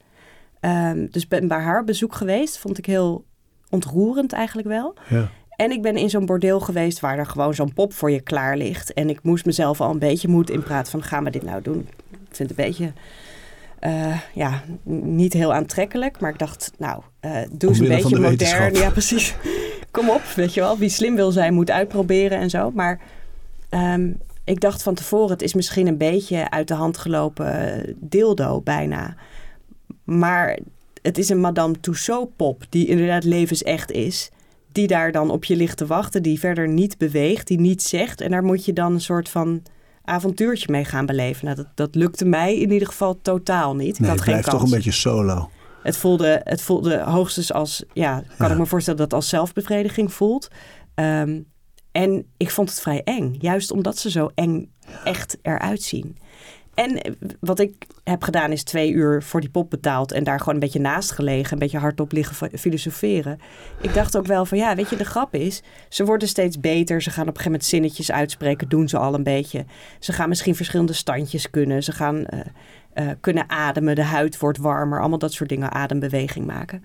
Um, dus ben bij haar bezoek geweest. Vond ik heel ontroerend eigenlijk wel. Ja. En ik ben in zo'n bordeel geweest waar er gewoon zo'n pop voor je klaar ligt. En ik moest mezelf al een beetje moed inpraten van gaan we dit nou doen? Ik vind het een beetje... Uh, ja, niet heel aantrekkelijk. Maar ik dacht, nou, uh, doe eens een beetje modern. Ja, precies. Kom op, weet je wel. Wie slim wil zijn, moet uitproberen en zo. Maar um, ik dacht van tevoren, het is misschien een beetje uit de hand gelopen dildo bijna. Maar het is een Madame Tussaud pop die inderdaad levensecht is. Die daar dan op je ligt te wachten, die verder niet beweegt, die niet zegt. En daar moet je dan een soort van avontuurtje mee gaan beleven. Nou, dat, dat lukte mij in ieder geval totaal niet. Ik nee, had het geen blijft kans. toch een beetje solo. Het voelde, het voelde hoogstens als, ja, kan Ja. ik me voorstellen dat het als zelfbevrediging voelt. Ehm, en ik vond het vrij eng, juist omdat ze zo eng echt eruit zien. En wat ik heb gedaan is twee uur voor die pop betaald en daar gewoon een beetje naast gelegen, een beetje hardop liggen fi- filosoferen. Ik dacht ook wel van ja, weet je, de grap is, ze worden steeds beter. Ze gaan op een gegeven moment zinnetjes uitspreken, doen ze al een beetje. Ze gaan misschien verschillende standjes kunnen. Ze gaan eh, eh, kunnen ademen, de huid wordt warmer, allemaal dat soort dingen, adembeweging maken.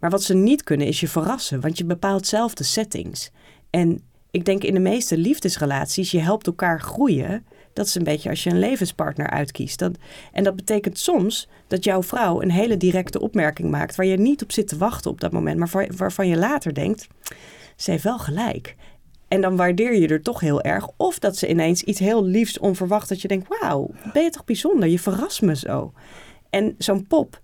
Maar wat ze niet kunnen is je verrassen, want je bepaalt zelf de settings. En ik denk in de meeste liefdesrelaties, je helpt elkaar groeien. Dat is een beetje als je een levenspartner uitkiest. Dat, en dat betekent soms dat jouw vrouw een hele directe opmerking maakt waar je niet op zit te wachten op dat moment, maar waar- waarvan je later denkt, ze heeft wel gelijk. En dan waardeer je er toch heel erg. Of dat ze ineens iets heel liefs onverwacht dat je denkt, wauw, ben je toch bijzonder, je verrast me zo. En zo'n pop,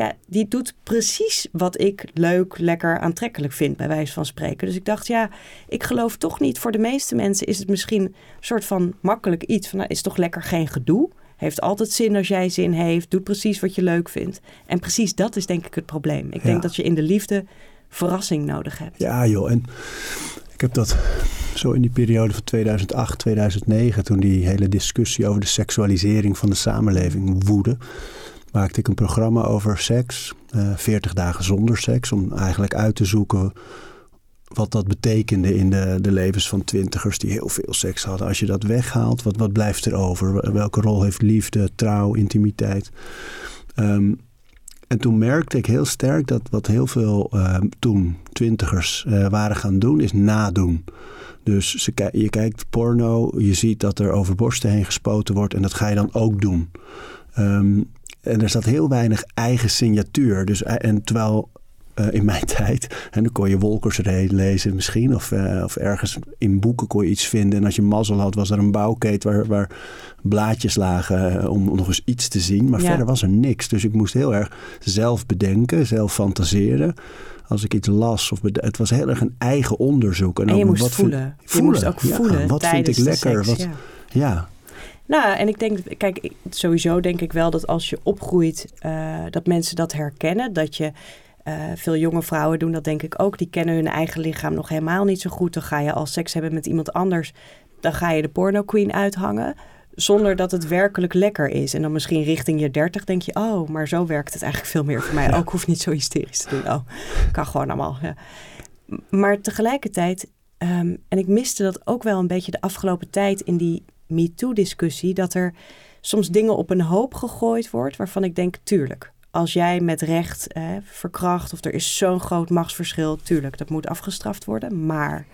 ja, die doet precies wat ik leuk, lekker, aantrekkelijk vind, bij wijze van spreken. Dus ik dacht, ja, ik geloof toch niet. Voor de meeste mensen is het misschien een soort van makkelijk iets van, nou, is toch lekker geen gedoe. Heeft altijd zin als jij zin heeft. Doet precies wat je leuk vindt. En precies dat is denk ik het probleem. Ik Ja. denk dat je in de liefde verrassing nodig hebt. Ja, joh. En ik heb dat zo in die periode van 2008, 2009, toen die hele discussie over de seksualisering van de samenleving woedde, maakte ik een programma over seks, eh 40 dagen zonder seks, om eigenlijk uit te zoeken wat dat betekende in de, de levens van twintigers die heel veel seks hadden. Als je dat weghaalt, wat, wat blijft er over? Welke rol heeft liefde, trouw, intimiteit? Ehm, en toen merkte ik heel sterk dat wat heel veel ehm, toen twintigers eh, waren gaan doen, is nadoen. Dus ze, je kijkt porno, je ziet dat er over borsten heen gespoten wordt en dat ga je dan ook doen. Ehm, en er zat heel weinig eigen signatuur. Dus, eh, en terwijl eh, in mijn tijd, en dan kon je Wolkersreed lezen misschien, of, eh, of ergens in boeken kon je iets vinden. En als je mazzel had, was er een bouwkeet waar, waar blaadjes lagen om nog eens iets te zien. Maar Ja. verder was er niks. Dus ik moest heel erg zelf bedenken, zelf fantaseren. Als ik iets las, of het was heel erg een eigen onderzoek. En je ook moest wat vind- voelen. Je moest ook ja, voelen Wat vind ik lekker? seks, wat, ja. ja. Nou, en ik denk, kijk, sowieso denk ik wel dat als je opgroeit, eh, dat mensen dat herkennen. Dat je, eh, veel jonge vrouwen doen dat denk ik ook. Die kennen hun eigen lichaam nog helemaal niet zo goed. Dan ga je al seks hebben met iemand anders, dan ga je de porno queen uithangen. Zonder dat het werkelijk lekker is. En dan misschien richting je dertig denk je, oh, maar zo werkt het eigenlijk veel meer voor mij. Ook hoef niet zo hysterisch te doen. Oh, kan gewoon allemaal. Ja. Maar tegelijkertijd, ehm, en ik miste dat ook wel een beetje de afgelopen tijd in die MeToo-discussie, dat er soms dingen op een hoop gegooid wordt waarvan ik denk, tuurlijk, als jij met recht eh, verkracht of er is zo'n groot machtsverschil, tuurlijk, dat moet afgestraft worden. Maar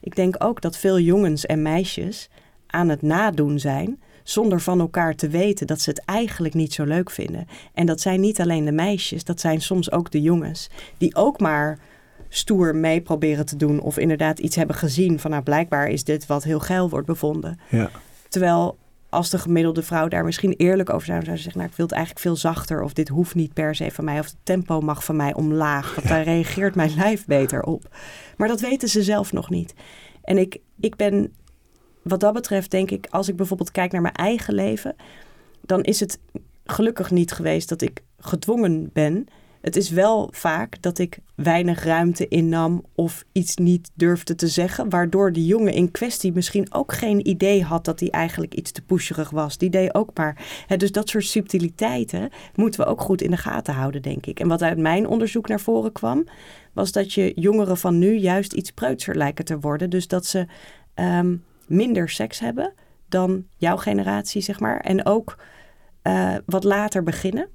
ik denk ook dat veel jongens en meisjes aan het nadoen zijn zonder van elkaar te weten dat ze het eigenlijk niet zo leuk vinden. En dat zijn niet alleen de meisjes, dat zijn soms ook de jongens die ook maar stoer mee proberen te doen of inderdaad iets hebben gezien van nou blijkbaar is dit wat heel geil wordt bevonden. Ja. Terwijl als de gemiddelde vrouw daar misschien eerlijk over zou zijn, zou ze zeggen, nou ik wil het eigenlijk veel zachter of dit hoeft niet per se van mij of het tempo mag van mij omlaag, want daar reageert mijn lijf beter op. Maar dat weten ze zelf nog niet. En ik, ik ben wat dat betreft denk ik, als ik bijvoorbeeld kijk naar mijn eigen leven, dan is het gelukkig niet geweest dat ik gedwongen ben. Het is wel vaak dat ik weinig ruimte innam of iets niet durfde te zeggen, waardoor de jongen in kwestie misschien ook geen idee had dat hij eigenlijk iets te pusherig was. Die deed ook maar. Dus dat soort subtiliteiten moeten we ook goed in de gaten houden, denk ik. En wat uit mijn onderzoek naar voren kwam, was dat je jongeren van nu juist iets preutser lijken te worden. Dus dat ze ehm, minder seks hebben dan jouw generatie, zeg maar. En ook eh, wat later beginnen.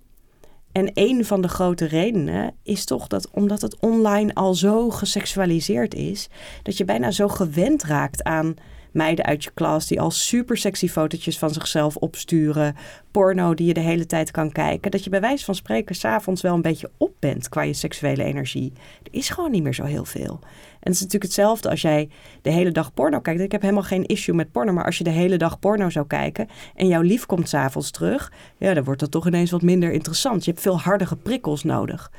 En een van de grote redenen is toch dat omdat het online al zo geseksualiseerd is, dat je bijna zo gewend raakt aan meiden uit je klas die al super sexy fotootjes van zichzelf opsturen. Porno die je de hele tijd kan kijken. Dat je bij wijze van spreken s'avonds wel een beetje op bent qua je seksuele energie. Er is gewoon niet meer zo heel veel. En het is natuurlijk hetzelfde als jij de hele dag porno kijkt. Ik heb helemaal geen issue met porno, maar als je de hele dag porno zou kijken en jouw lief komt s'avonds terug, ja, dan wordt dat toch ineens wat minder interessant. Je hebt veel hardere prikkels nodig.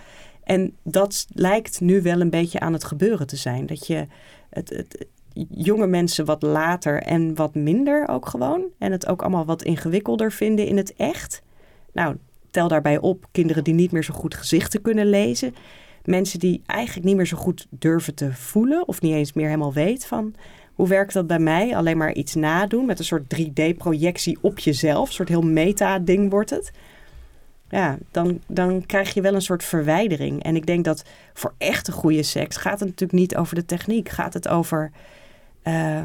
En dat lijkt nu wel een beetje aan het gebeuren te zijn. Dat je het, het, jonge mensen wat later en wat minder ook gewoon. En het ook allemaal wat ingewikkelder vinden in het echt. Nou, tel daarbij op kinderen die niet meer zo goed gezichten kunnen lezen. Mensen die eigenlijk niet meer zo goed durven te voelen of niet eens meer helemaal weet van hoe werkt dat bij mij? Alleen maar iets nadoen met een soort 3D-projectie op jezelf. Een soort heel meta-ding wordt het. Ja, dan, dan krijg je wel een soort verwijdering. En ik denk dat voor echte goede seks gaat het natuurlijk niet over de techniek. Gaat het over uh,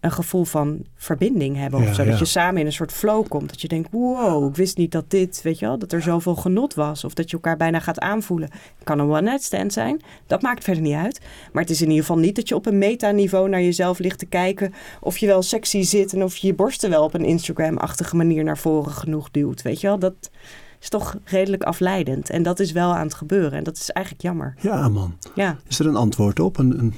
een gevoel van verbinding hebben. of zo. Dat je samen in een soort flow komt. Dat je denkt, wow, ik wist niet dat dit, weet je wel, dat er zoveel genot was. Of dat je elkaar bijna gaat aanvoelen. Het kan een one-night stand zijn. Dat maakt verder niet uit. Maar het is in ieder geval niet dat je op een metaniveau naar jezelf ligt te kijken. Of je wel sexy zit en of je je borsten wel op een Instagram-achtige manier naar voren genoeg duwt. Weet je wel, dat is toch redelijk afleidend. En dat is wel aan het gebeuren. En dat is eigenlijk jammer. Ja, man. Ja. Is er een antwoord op? Een, een,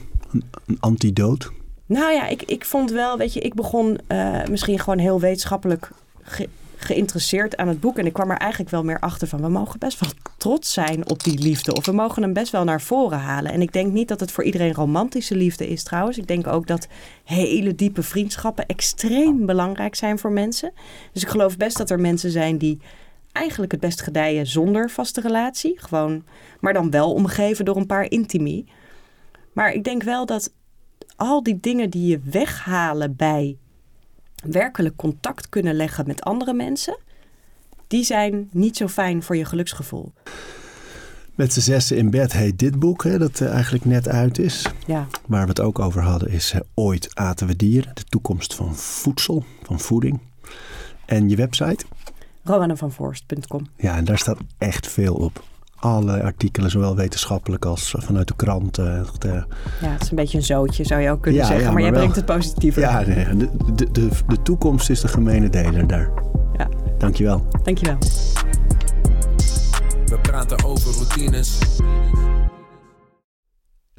een antidoot? Nou ja, ik, ik vond wel, weet je, ik begon uh, misschien gewoon heel wetenschappelijk ge geïnteresseerd aan het boek. En ik kwam er eigenlijk wel meer achter van, we mogen best wel trots zijn op die liefde. Of we mogen hem best wel naar voren halen. En ik denk niet dat het voor iedereen romantische liefde is trouwens. Ik denk ook dat hele diepe vriendschappen extreem belangrijk zijn voor mensen. Dus ik geloof best dat er mensen zijn die eigenlijk het best gedijen zonder vaste relatie. Gewoon, maar dan wel omgeven door een paar intimie. Maar ik denk wel dat al die dingen die je weghalen bij werkelijk contact kunnen leggen met andere mensen, die zijn niet zo fijn voor je geluksgevoel. Met z'n zessen in bed heet dit boek, hè, dat uh, eigenlijk net uit is. Ja. Waar we het ook over hadden is Ooit aten we dieren, de toekomst van voedsel, van voeding. En je website? rowannevanvorst.com. Ja, en daar staat echt veel op alle artikelen, zowel wetenschappelijk als vanuit de krant. Uh, ja, het is een beetje een zootje, zou je ook kunnen zeggen. maar, maar jij brengt het positiever. Ja, nee, de, de, de, de toekomst is de gemene deler daar. Ja. Dankjewel. Dankjewel. We praten over routines.